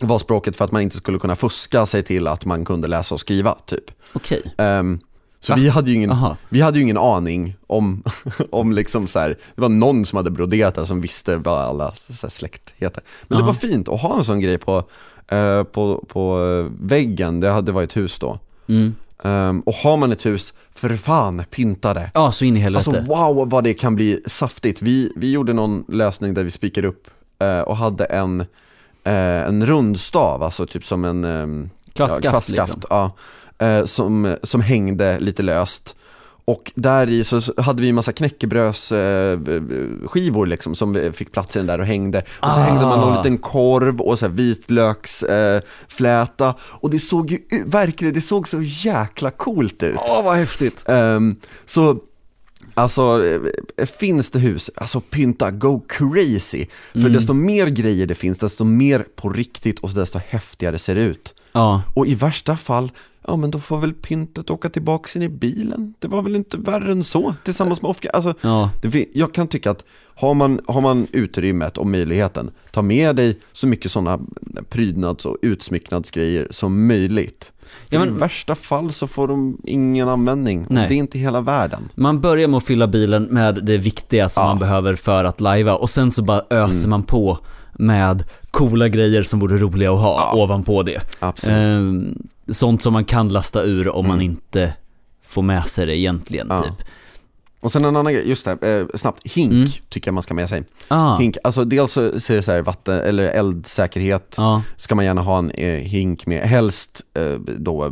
var språket för att man inte skulle kunna fuska sig till att man kunde läsa och skriva, typ. Okej. Ehm, så Va? vi hade, ju ingen, Aha. vi hade ju ingen aning om, om liksom så här, det var någon som hade broderat det som visste vad alla så släkt heter. Men det Aha. var fint att ha en sån grej på, eh, på, på eh, väggen, det hade varit ett hus då. Mm. Ehm, och har man ett hus, för fan, pynta det. Ja, så in i helvete. Alltså wow vad det kan bli saftigt. Vi, vi gjorde någon lösning där vi spikade upp eh, och hade en, eh, en rundstav, alltså typ som en ehm, Kvastskaft, ja, kvastskaft liksom. ja, eh, som, som hängde lite löst. Och där i så hade vi en massa knäckebrödsskivor eh, liksom som fick plats i den där och hängde. Och så Ah. hängde man någon liten korv och så vitlöksfläta. Fläta. och det såg ju verkligen, det såg så jäkla coolt ut. Åh, vad häftigt. Ehm, så Alltså, eh, finns det hus, alltså pynta, go crazy. För Mm. desto mer grejer det finns, desto mer på riktigt och desto häftigare ser det ut. Ja. Och i värsta fall, ja men då får väl pyntet åka tillbaka in i bilen. Det var väl inte värre än så, tillsammans med off Alltså, Ja. det, jag kan tycka att har man, har man utrymmet och möjligheten, ta med dig så mycket sådana prydnads och utsmycknadsgrejer som möjligt. Ja, men- I värsta fall så får de ingen användning. Nej. Det är inte hela världen. Man börjar med att fylla bilen med det viktiga som Ja. man behöver för att lajva och sen så bara öser man på med coola grejer som vore roliga att ha Ja. ovanpå det. Absolut. Ehm, sånt som man kan lasta ur om man Mm. inte får med sig det egentligen Ja. typ. Och sen en annan grej, just det, eh, snabbt, hink Mm. tycker jag man ska med sig. Ah, Hink, alltså dels så så är det så här vatten, eller eldsäkerhet, ja, ska man gärna ha en eh, hink med, helst eh, då eh,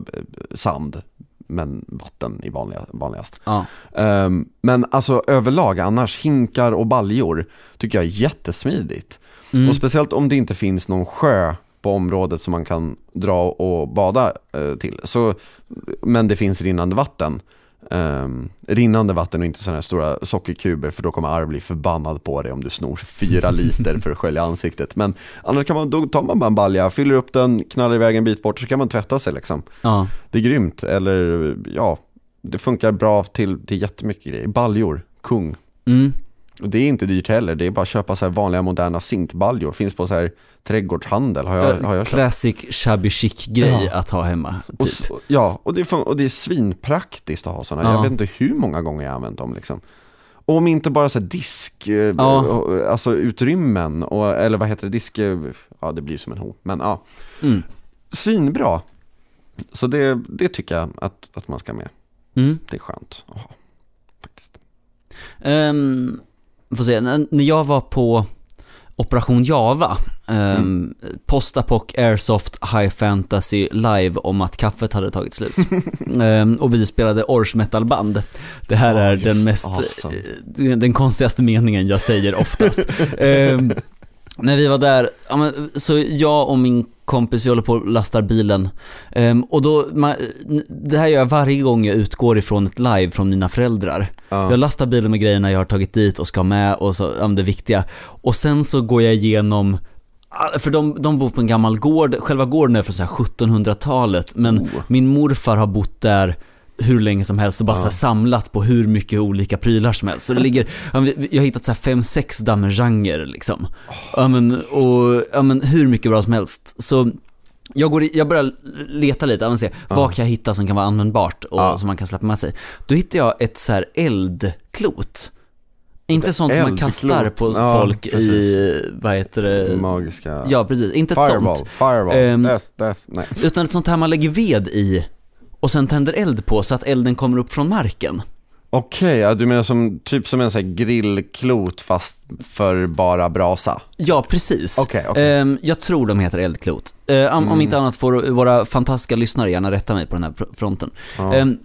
sand, men vatten i vanliga, vanligast. ja. Ehm, men alltså överlag annars, hinkar och baljor tycker jag är jättesmidigt. Mm. Och speciellt om det inte finns någon sjö på området som man kan dra och bada eh, till. Så, men det finns rinnande vatten. Um, rinnande vatten och inte sådana här stora sockerkuber för då kommer Arv bli förbannad på dig om du snor fyra liter för att skölja ansiktet. Men annars kan man, då tar man bara en balja, fyller upp den, knallar iväg en bit bort så kan man tvätta sig liksom. ja. Det är grymt, eller ja, det funkar bra till, till jättemycket grejer. Baljor, kung. Mm. Och det är inte dyrt heller, det är bara att köpa så här vanliga moderna zinkbaljor. Finns på så här trädgårdshandel, har jag, har jag. Classic shabby chic grej Ja. att ha hemma. Och, Typ. s- ja, och det, är, och det är svinpraktiskt att ha sådana. Ja. Jag vet inte hur många gånger jag har använt dem liksom. Och om inte bara så disk, eh, Ja. och- alltså utrymmen, och, eller vad heter det, disk, eh, ja det blir som en ho, men ja. Mm. Svinbra. Så det, det tycker jag att, att man ska med. Mm. Det är skönt att ha, faktiskt. Um, får se, när när jag var på Operation Java, um, Mm. Postapoc Airsoft High Fantasy live om att kaffet hade tagit slut. Ehm, och vi spelade Ors metalband. Det här Oh, är den mest, awesome. eh, den konstigaste meningen jag säger oftast. Ehm, när vi var där, ja, men, så jag och min kompis, vi håller på och lastar bilen. Ehm, och då, man, det här gör jag varje gång jag utgår ifrån ett live från mina föräldrar. Ja. Jag lastar bilen med grejerna jag har tagit dit och ska med och så, ja, det viktiga. Och sen så går jag igenom för de, de bor på en gammal gård, själva gården är från så här 1700-talet men Oh. min morfar har bott där hur länge som helst och bara Ja. samlat på hur mycket olika prylar som helst. Så det ligger, ja, jag har hittat så fem, sex dameranger liksom. Ja men, och, ja men hur mycket bra som helst. Så jag, går i, jag börjar leta lite, ja, men se, vad kan jag hitta som kan vara användbart och Ja. som man kan släppa med sig. Då hittar jag ett så här eldklot. Inte sånt som man kastar på Ja, folk i, precis. vad heter det? Magiska... Ja precis, inte ett Fireball, sånt. fireball, Ehm, death, death, nej. Utan ett sånt här man lägger ved i och sen tänder eld på så att elden kommer upp från marken. Okej, ja, du menar som, typ som en sån grillklot fast för bara brasa? Ja, precis. Okej, okej. Ehm, jag tror de heter eldklot. Ehm, om, om Mm. inte annat får våra fantastiska lyssnare gärna rätta mig på den här fronten. Ja. Ehm,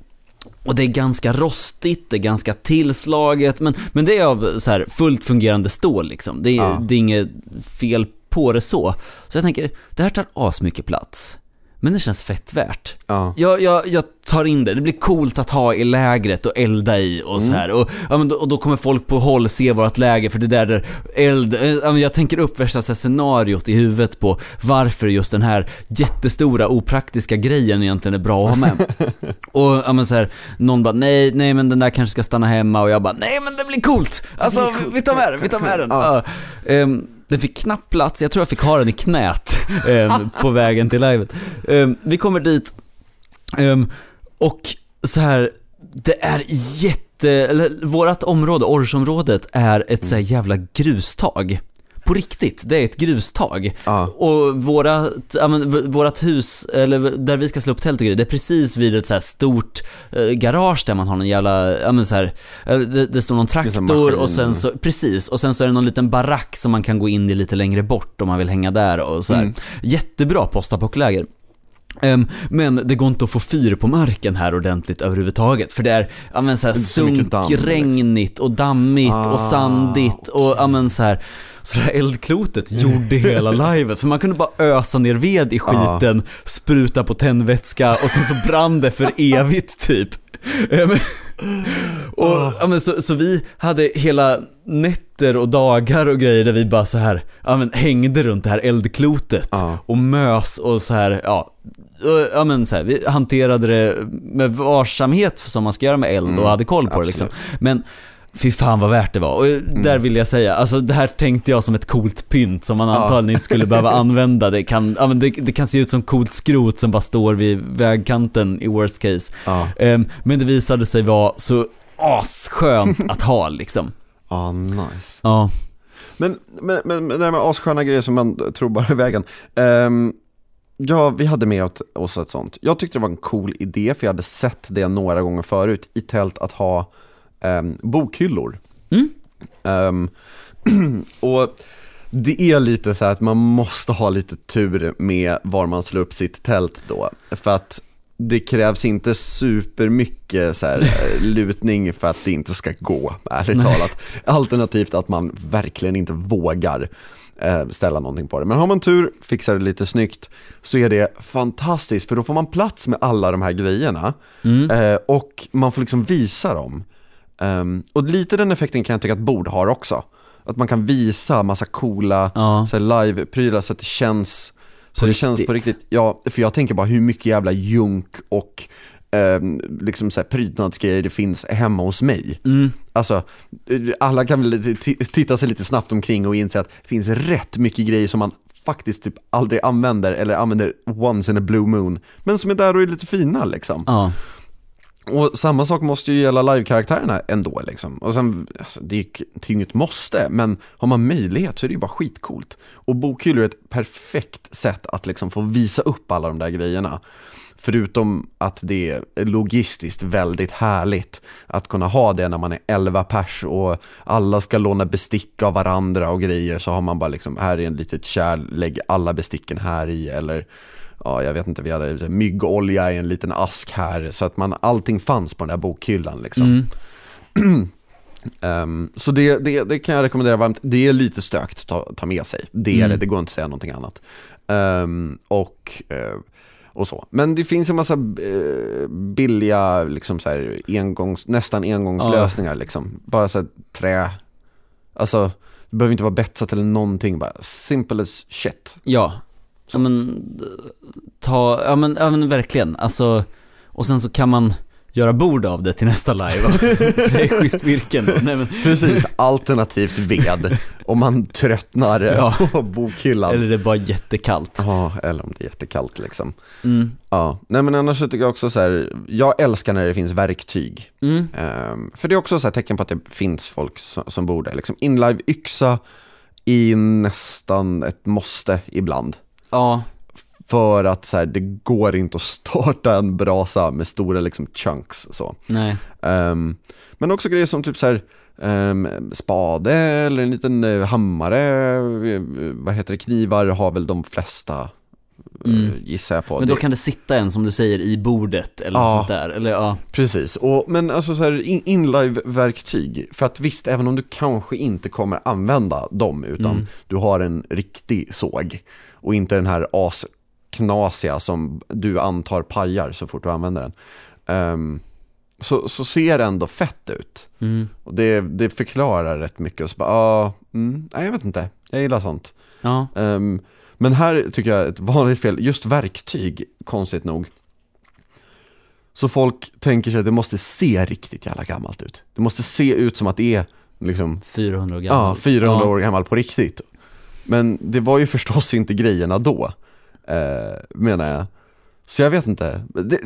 och det är ganska rostigt, det är ganska tillslaget, men, men det är av så här fullt fungerande stål liksom. Det är, Ja. det är inget fel på det så. Så jag tänker, det här tar asmycket plats. Men det känns fett värt. ja. Jag, jag, jag tar in det, det blir coolt att ha i lägret och elda i och så här. Och, ja, men då, och då kommer folk på håll se vårt läger för det där där eld, eh, ja, men jag tänker upp värsta så här, scenariot i huvudet på varför just den här jättestora opraktiska grejen egentligen är bra att ha med. och ja, men så här, någon bara nej, nej men den där kanske ska stanna hemma och jag bara nej men det blir coolt! Alltså blir coolt. vi tar med den, vi tar med den. Ja. Ja. Den fick knappt plats, jag tror jag fick ha den i knät ehm, på vägen till livet. Ehm, vi kommer dit ehm, och så här, det är jätte, eller vårat område, Orsområdet, är ett så här jävla grustag på riktigt, det är ett grustag. Ja. Och vårat, ja, men, vårat hus, eller där vi ska slå upp tält och grejer, det är precis vid ett så här stort eh, garage där man har någon jävla, ja men så här, eh, det, det står någon traktor och sen så, precis, och sen så är det någon liten barack som man kan gå in i lite längre bort om man vill hänga där och så här. Mm. Jättebra postapockläger. Ehm, men det går inte att få fyr på marken här ordentligt överhuvudtaget för det är, ja men såhär liksom. sunkregnigt och dammigt Ah, och sandigt och ja men så här. Så det här eldklotet gjorde hela livet, för man kunde bara ösa ner ved i skiten, spruta på tändvätska och sen så brann det för evigt typ. Och, ja, men så, så vi hade hela nätter och dagar och grejer där vi bara så här, ja men hängde runt det här eldklotet Ja. och mös och så här, ja. Ja men så här, vi hanterade det med varsamhet som man ska göra med eld och hade koll på det liksom. Men Fy fan vad värt det var. Och där vill jag säga, alltså det här tänkte jag som ett coolt pynt som man antagligen inte skulle behöva använda. Det kan, ja, men det, det kan se ut som coolt skrot som bara står vid vägkanten i worst case. Ja. Ehm, men det visade sig vara så asskönt att ha liksom. Ja, nice. Ja. Men, men, men men det här med assköna grejer som man tror bara är vägen. Ehm, ja, vi hade med oss ett sånt. Jag tyckte det var en cool idé, för jag hade sett det några gånger förut i tält att ha um, bokhyllor. Mm. Ehm, och det är lite så här att man måste ha lite tur med var man slår upp sitt tält då. För att det krävs inte supermycket så här, eh, lutning för att det inte ska gå, ärligt talat. Alternativt att man verkligen inte vågar eh, ställa någonting på det. Men har man tur, fixar det lite snyggt, så är det fantastiskt för då får man plats med alla de här grejerna Mm. eh, och man får liksom visa dem. Ehm, och lite den effekten kan jag tycka att bord har också. Att man kan visa massa coola Ja. live-prylar så att det känns så På det känns på riktigt. riktigt. Ja, för jag tänker bara hur mycket jävla junk och ehm, liksom så här prydnadsgrejer det finns hemma hos mig. Mm. Alltså, eh, alla kan väl titta sig lite snabbt omkring och inse att det finns rätt mycket grejer som man faktiskt typ aldrig använder eller använder once in a blue moon, men som är där och är lite fina liksom. Ja. Och samma sak måste ju gälla live-karaktärerna ändå liksom. Och sen, alltså, det är ju det är inget måste, men har man möjlighet så är det ju bara skitcoolt. Och bokhyllor är ett perfekt sätt att liksom få visa upp alla de där grejerna. Förutom att det är logistiskt väldigt härligt att kunna ha det när man är 11 pers och alla ska låna bestick av varandra och grejer så har man bara liksom, här är en litet kärl, lägg alla besticken här i eller ja, jag vet inte, vi hade myggolja i en liten ask här, så att man, allting fanns på den där bokhyllan liksom. Mm. Ehm, så det, det, det kan jag rekommendera varmt. Det är lite stökt att ta, ta med sig, det är Mm. det, det går inte att säga någonting annat. Ehm, och, eh, och så. Men det finns en massa eh, billiga, liksom så här, engångs, nästan engångslösningar liksom. Bara så här, trä, alltså det behöver inte vara betsat eller någonting, bara simple as shit. Ja. Ja men, ta, ja men, ja men verkligen. Alltså, och sen så kan man göra bord av det till nästa live. För det är schysst virken då. Nej, men, Precis, alternativt ved om man tröttnar Ja. på bokhyllan. eller det är bara jättekallt. Ja, eller om det är jättekallt liksom. Mm. Ja, nej men annars så tycker jag också så här, jag älskar när det finns verktyg. Mm. Ehm, för det är också så här tecken på att det finns folk som, som bor där. Liksom inlive yxa är nästan ett måste ibland. Ja, För att så här, det går inte att starta en brasa med stora liksom chunks så. nej. Ehm, men också grejer som typ så här ehm, spade eller en liten eh, hammare, eh, vad heter det, knivar har väl de flesta eh, Mm. gissar jag på. Men då kan det sitta en som du säger i bordet eller Ja. något sånt där. Eller ja. Precis, och, men alltså så här in- inlive-verktyg, för att visst, även om du kanske inte kommer använda dem, utan Mm. du har en riktig såg och inte den här asknasiga som du antar pajar så fort du använder den. Ehm, så, så ser det ändå fett ut. Mm. Och det, det förklarar rätt mycket och så bara, ja, mm, nej jag vet inte, jag gillar sånt. Ja. Ehm, men här tycker jag ett vanligt fel, just verktyg, konstigt nog. Så folk tänker sig att det måste se riktigt jävla gammalt ut. Det måste se ut som att det är liksom, 400 år gammal. ja, 400 Ja. år gammalt på riktigt. Men det var ju förstås inte grejerna då, eh, menar jag. Så jag vet inte, det,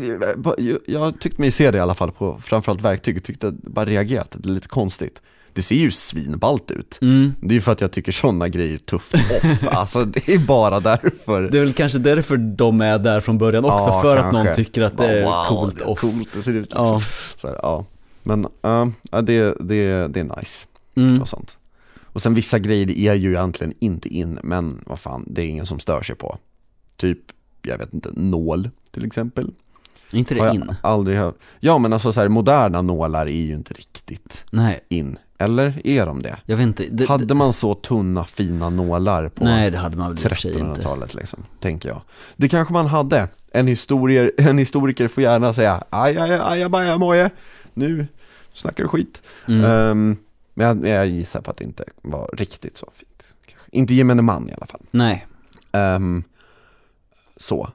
jag, tyckte mig se det i alla fall på framförallt verktyg, tyckte bara reagerat, det är lite konstigt. det ser ju svinballt ut. Mm. Det är ju för att jag tycker sådana grejer är tufft off. alltså det är bara därför. Det är väl kanske därför de är där från början också, Ja, för att kanske. någon tycker att det är wow, coolt det är off. coolt det ser ut liksom. Ja. Här, ja. Men uh, det, det, det är nice Mm. och sånt. Och sen vissa grejer är ju egentligen inte in, men vad fan, det är ingen som stör sig på. Typ, jag vet inte, nål till exempel. Inte det in? Aldrig hört. Ja men alltså så här, moderna nålar är ju inte riktigt Nej, in. Eller är de det? jag vet inte. Det, Hade man så tunna fina nålar på nej, det hade man väl i och för sig inte. 1300-talet liksom, tänker jag. Det kanske man hade. En, historier, en historiker får gärna säga aj, aj, aj, aj, aj, moje. Nu snackar du skit. Mm. Ehm, men jag, jag gissar på att det inte var riktigt så fint. Kanske. Inte gemene man i alla fall. Nej. Ehm, så.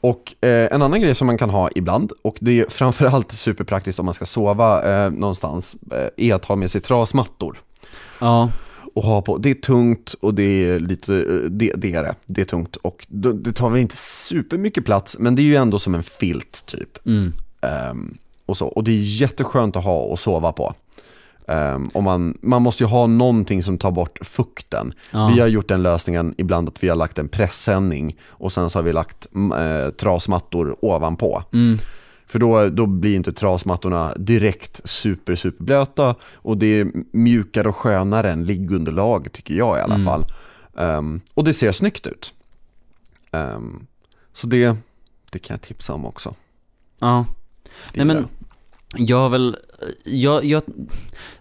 Och eh, en annan grej som man kan ha ibland, och det är framförallt superpraktiskt om man ska sova eh, någonstans, eh, är att ha med sig trasmattor. Ja, Och ha på. Det är tungt och det är lite, eh, det, det är det, det är tungt och det, det tar väl inte supermycket plats, men det är ju ändå som en filt typ. mm. Ehm, och, så. och det är jätteskönt att ha och sova på. Um, och man, man måste ju ha någonting som tar bort fukten. Ja. Vi har gjort den lösningen ibland att vi har lagt en pressändning och sen så har vi lagt eh, trasmattor ovanpå. Mm. För då, då blir inte trasmattorna direkt super, superblöta och det är mjukare och skönare än liggunderlag tycker jag i alla Mm. fall. Ehm, och det ser snyggt ut. Ehm, så det, det kan jag tipsa om också. Ja. Det Nej men, jag har väl, jag, jag,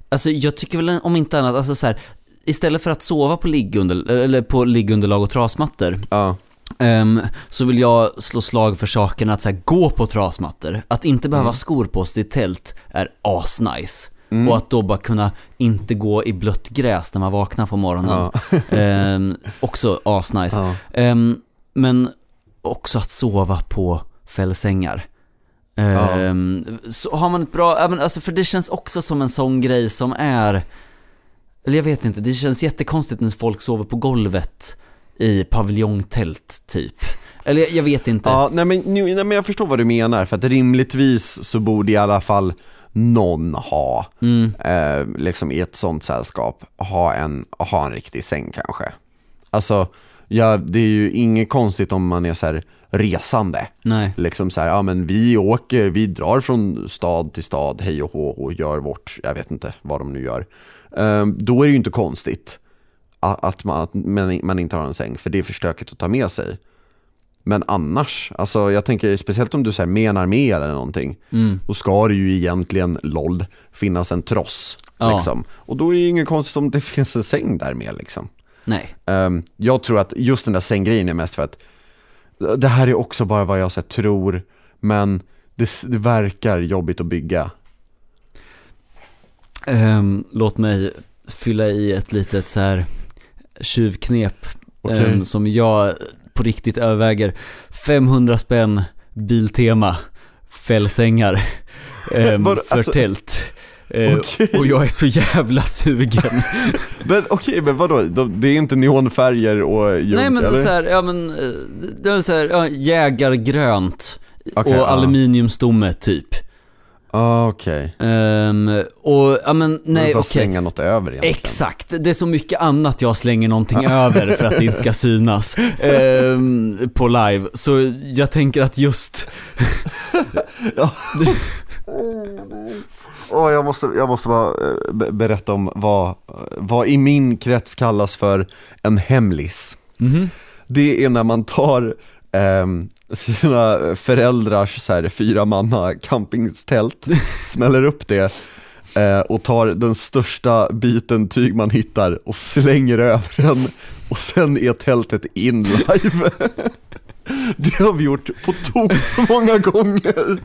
alltså jag tycker väl om inte annat, alltså så här, istället för att sova på, liggunder, eller på liggunderlag och trasmattor, Ja, ehm, så vill jag slå slag för saken att så här, gå på trasmattor. Att inte behöva Mm. skor på sig i tält är asnice. Mm. Och att då bara kunna inte gå i blött gräs när man vaknar på morgonen. ja, Ehm, också asnice. ja. Ehm, men också att sova på fällsängar. Ehm, Så har man ett bra, ja, alltså för det känns också som en sån grej som är, eller jag vet inte, det känns jättekonstigt när folk sover på golvet i paviljongtält typ. Eller jag, jag vet inte. ja nej, men, nu, nej men jag förstår vad du menar för att rimligtvis så borde i alla fall någon ha, Mm, eh, liksom i ett sånt sällskap, ha en, ha en riktig säng kanske. Alltså, ja, det är ju inget konstigt om man är så här resande. nej. Liksom så här, ja men vi åker, vi drar från stad till stad, hej och hå och gör vårt, jag vet inte vad de nu gör. Ehm, då är det ju inte konstigt att man, att man inte har en säng, för det är för stökigt att ta med sig. Men annars, alltså jag tänker speciellt om du så här menar med eller någonting, Mm, då ska det ju egentligen, LOL, finnas en tross. Ja. Liksom. Och då är det ju inget konstigt om det finns en säng där med liksom. nej. Ehm, jag tror att just den där sänggrejen är mest för att det här är också bara vad jag så här, tror, men det, det verkar jobbigt att bygga. Ehm, låt mig fylla i ett litet så här tjuvknep Okej. ehm, som jag på riktigt överväger. 500 spänn, Biltema, fällsängar ehm, Vadå, för alltså- det Eh, Okej. Och jag är så jävla sugen. Men okej, men vadå? De- Det är inte neonfärger och jord, Nej men eller? så här, ja men, eh, det är så här, ja, jägargrönt Okej, och ja. aluminiumstomme typ. Ah, okej. Ehm, och, ja men Nej, okej. slänga något över egentligen. Exakt, det är så mycket annat jag slänger någonting över för att det inte ska synas ehm, på live. Så jag tänker att just, Åh, jag, måste, jag måste bara eh, be- berätta om vad, vad i min krets kallas för en hemlis. Mhm. Det är när man tar ehm, sina föräldrars så här, fyra manna campingstält, smäller upp det eh, och tar den största biten tyg man hittar och slänger över den och sen är tältet in live. Det har vi gjort på tok för många gånger.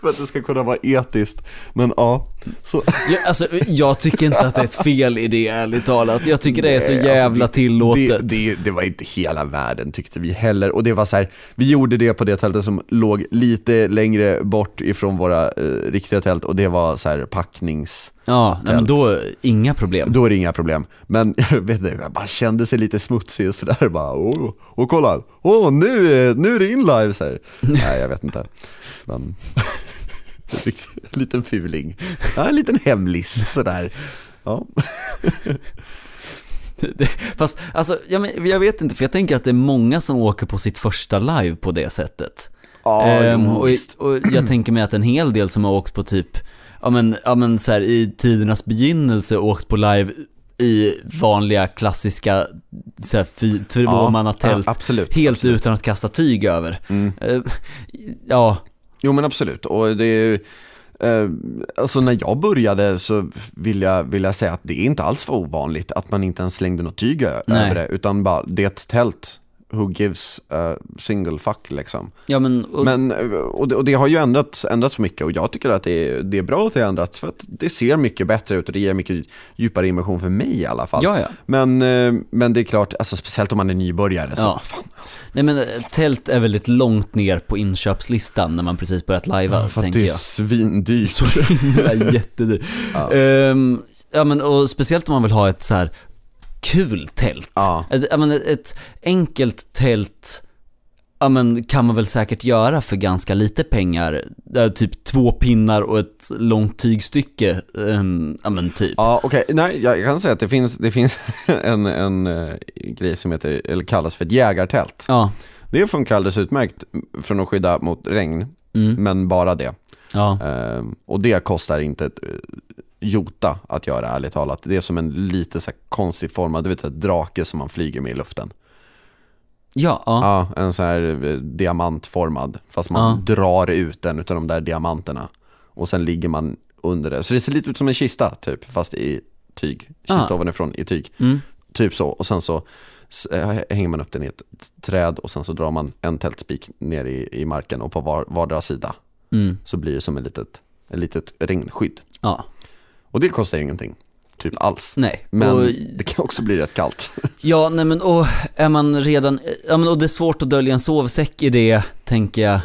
För att det ska kunna vara etiskt. Men ja, så, jag, alltså, jag tycker inte att det är ett fel i det ärligt talat. Jag tycker det är så Nej, jävla alltså, det, tillåtet. Det, det, det var inte hela världen tyckte vi heller. Och det var så här, vi gjorde det på det tältet som låg lite längre bort ifrån våra eh, riktiga tält och det var så här packnings... ja, nej, men då, inga problem. Då är det inga problem. Men jag vet inte, jag bara kände sig lite smutsig och sådär bara, åh, och kolla, åh, nu, är- nu är det in live så här. Nej, jag vet inte. Men, En liten fuling. Ja, en liten hemlis sådär. Ja. Fast alltså, jag, men, jag vet inte, för jag tänker att det är många som åker på sitt första live på det sättet. Ja, Ehm, och, och jag tänker mig att en hel del som har åkt på typ, ja men, ja men så här, i tidernas begynnelse åkt på live i vanliga klassiska tvåmannatält, ja, absolut. helt utan att kasta tyg över. Mm. Eh, ja, Jo men absolut, och det är ju, eh, alltså när jag började så vill jag, vill jag säga att det är inte alls var ovanligt att man inte ens slängde något tyg Nej. över det, utan bara det är ett tält, who gives a single fuck liksom. ja men, och, Men, och det, och det har ju ändrats, ändrats mycket och jag tycker att det är, det är bra att det har ändrats för att det ser mycket bättre ut och det ger mycket djupare immersion för mig i alla fall. ja ja. Men, eh, men det är klart, alltså, speciellt om man är nybörjare så, Ja. fan alltså. Nej men eh, tält är väldigt långt ner på inköpslistan när man precis börjat lajva, För att tänker det är jag. svindyrt. Så himla jättedyrt. Ja. Ehm, ja men och speciellt om man vill ha ett så här kul tält. Ja. Ett, ja, men ett, enkelt tält Ja men kan man väl säkert göra för ganska lite pengar. Typ två pinnar och ett långt tygstycke. Um, ja men typ. Ja, okej. Nej, jag kan säga att det finns, det finns en, en eh, grej som heter, eller kallas för ett jägartält. Ja. Det funkar alldeles utmärkt från att skydda mot regn, Mm. men bara det. Ja. Eh, och det kostar inte ett jota att göra, ärligt talat. Det är som en lite så här konstig formad, du vet, drake som man flyger med i luften. Ja. ja. Ja, en så här eh, diamantformad, fast man drar ut en utav de där diamanterna. Och sen ligger man under det. Så det ser lite ut som en kista, typ, fast i tyg. Kista Ah. ovanifrån i tyg. Mm. Typ så, och sen så eh, hänger man upp den i ett träd och sen så drar man en tältspik ner i, i marken och på var, vardera sida Mm. så blir det som ett litet, ett litet regnskydd. Ja. Och det kostar ingenting, typ alls. Nej. Men Och, det kan också bli rätt kallt. ja, nej men och är man redan, ja men och det är svårt att dölja en sovsäck i det, tänker jag.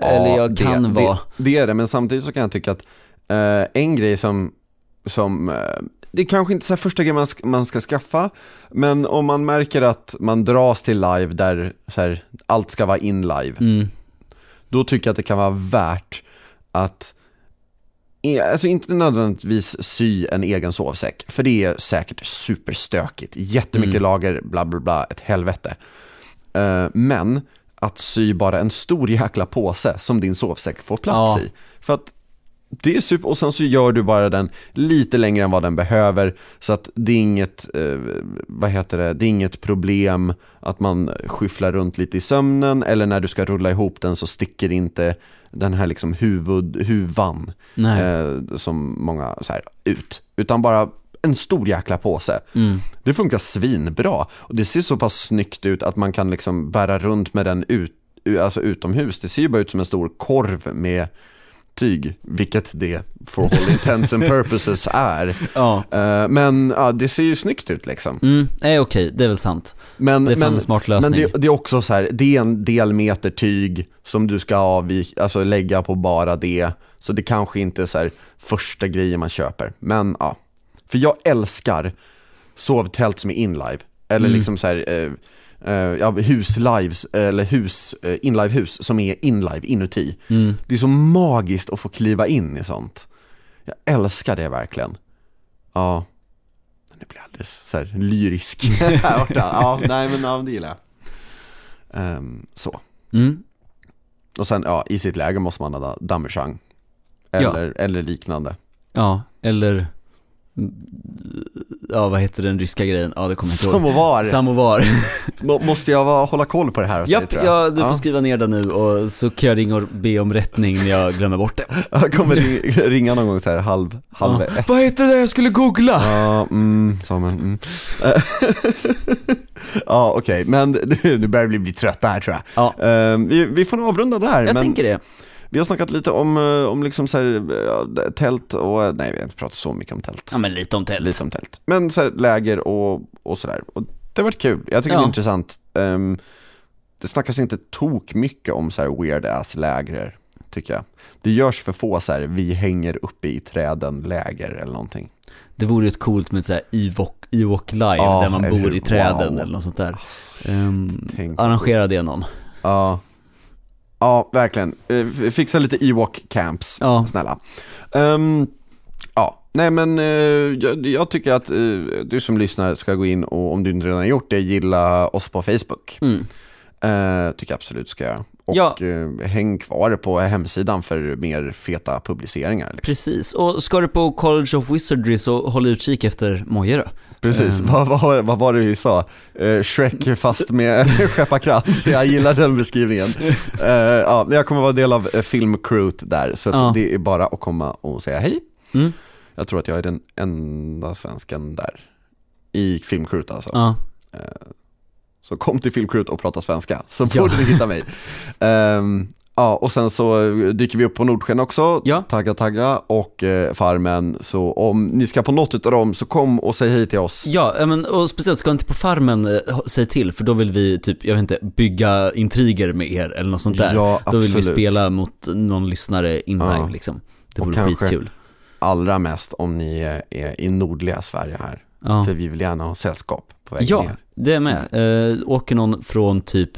Eller jag kan det, vara. Det, det är det, men samtidigt så kan jag tycka att eh, en grej som, som eh, det är kanske inte här första grejen man ska, man ska skaffa, men om man märker att man dras till live där här, allt ska vara in live, Mm. då tycker jag att det kan vara värt att Alltså inte nödvändigtvis sy en egen sovsäck, för det är säkert superstökigt, jättemycket Mm. lager, bla bla bla, ett helvete. Eh, men att sy bara en stor jäkla påse som din sovsäck får plats Ja. i. För att det är super, och sen så gör du bara den lite längre än vad den behöver så att det är inget, eh, vad heter det, det är inget problem att man skyfflar runt lite i sömnen eller när du ska rulla ihop den så sticker inte den här liksom huvud, huvan eh, som många så här, ut, utan bara en stor jäkla påse. Mm. Det funkar svinbra och det ser så pass snyggt ut att man kan liksom bära runt med den ut, alltså utomhus. Det ser ju bara ut som en stor korv med tyg, vilket det for all intents and purposes är. Ja. Eh, Men ja, det ser ju snyggt ut liksom. Mm, nej okej, det är väl sant. Men, Det är men, en smart men lösning. det, det är också så här, det är en del meter tyg som du ska avvika, alltså lägga på bara det. Så det kanske inte är så här första grejen man köper. Men ja, för jag älskar sovtält som är inlive. Eller Mm. liksom så här, eh, eh, ja, huslives, eller hus, eh, inlivehus som är inlive inuti. Mm. Det är så magiskt att få kliva in i sånt. Jag älskar det verkligen. Ja, nu blir jag alldeles så här lyrisk. Ja, nej men ja, det gillar jag. Ehm, så. Mm. Och sen, ja, i sitt läge måste man ha damejeanne. Eller, eller liknande. Ja, eller... Ja, vad heter den ryska grejen? Ja, det kommer jag inte ihåg. Samovar. Samovar. Må- måste jag vara, hålla koll på det här dig, Japp, jag? ja, du får skriva ner det nu och så kan jag ringa och be om rättning när jag glömmer bort det. Jag kommer ring- ringa någon gång så här halv, halv ja. ett. Vad heter det jag skulle googla? Ja, mm, Samuel. Mm. ja, okej, men du, nu börjar vi bli trötta här tror jag. Ja, Ehm, vi, vi får nog avrunda där. jag men tänker det. Vi har snackat lite om, eh, om liksom så här, eh, tält och, nej vi har inte pratat så mycket om tält. Ja, men lite om tält. Lite om tält. Men så här, läger och, och sådär. Och det har varit kul. Jag tycker Ja. det är intressant. Ehm, det snackas inte tok mycket om så här weird ass läger, tycker jag. Det görs för få så här, vi hänger uppe i träden läger eller någonting. Det vore ju ett coolt med såhär Ewok, Ewok live Ja, där man bor hur? i träden Wow. eller något sånt där. Um, Tänk arrangera det någon. Ja. Ja, verkligen. Eh, Fixa lite Ewok camps, Ja. snälla. Ehm, ja, nej men eh, jag, jag tycker att eh, du som lyssnar ska gå in och om du inte redan har gjort det, gilla oss på Facebook. Mm. Eh, tycker jag absolut ska göra. Och Ja. eh, häng kvar på hemsidan för mer feta publiceringar. Liksom. Precis, och ska du på College of Wizardry så håll utkik efter Moje då. Precis, Ehm. vad, vad, vad var det vi sa? Eh, Shrek fast med skepparkrans, jag gillar den beskrivningen. Eh, ja, jag kommer vara del av eh, filmcrewet där, så Ja. det är bara att komma och säga hej. Mm. Jag tror att jag är den enda svensken där i filmcrewet alltså. Ja. Så kom till filmcrewet och prata svenska, så Ja. borde ni hitta mig. Ehm, ja, och sen så dyker vi upp på Nordsken också, Ja. tagga tagga och eh, Farmen. Så om ni ska på något av dem så kom och säg hej till oss. Ja, ja, men, och speciellt ska inte på farmen eh, säg till för då vill vi typ, jag vet inte, bygga intriger med er eller något sånt där. Ja, då vill vi spela mot någon lyssnare in Ja. liksom. Det vore skitkul. Allra mest om ni är- är i nordliga Sverige här. Ja. För vi vill gärna ha sällskap på vägen Ja, ner. Det är med. Eh, åker någon från typ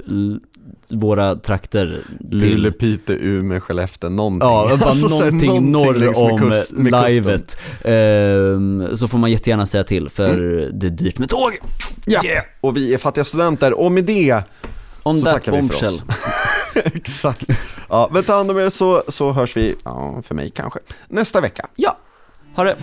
våra trakter till... Luleå, Piteå, Umeå, Skellefteå, någonting. Ja, bara Alltså, så här, någonting norr om kust- livet. Ehm, så får man jättegärna säga till för det är dyrt med tåg. Ja, och vi är fattiga studenter och med det, On Så that tackar vi för oss. exakt. Ja, men ta hand om er så, så hörs vi, ja, för mig kanske, nästa vecka. Ja, ha det.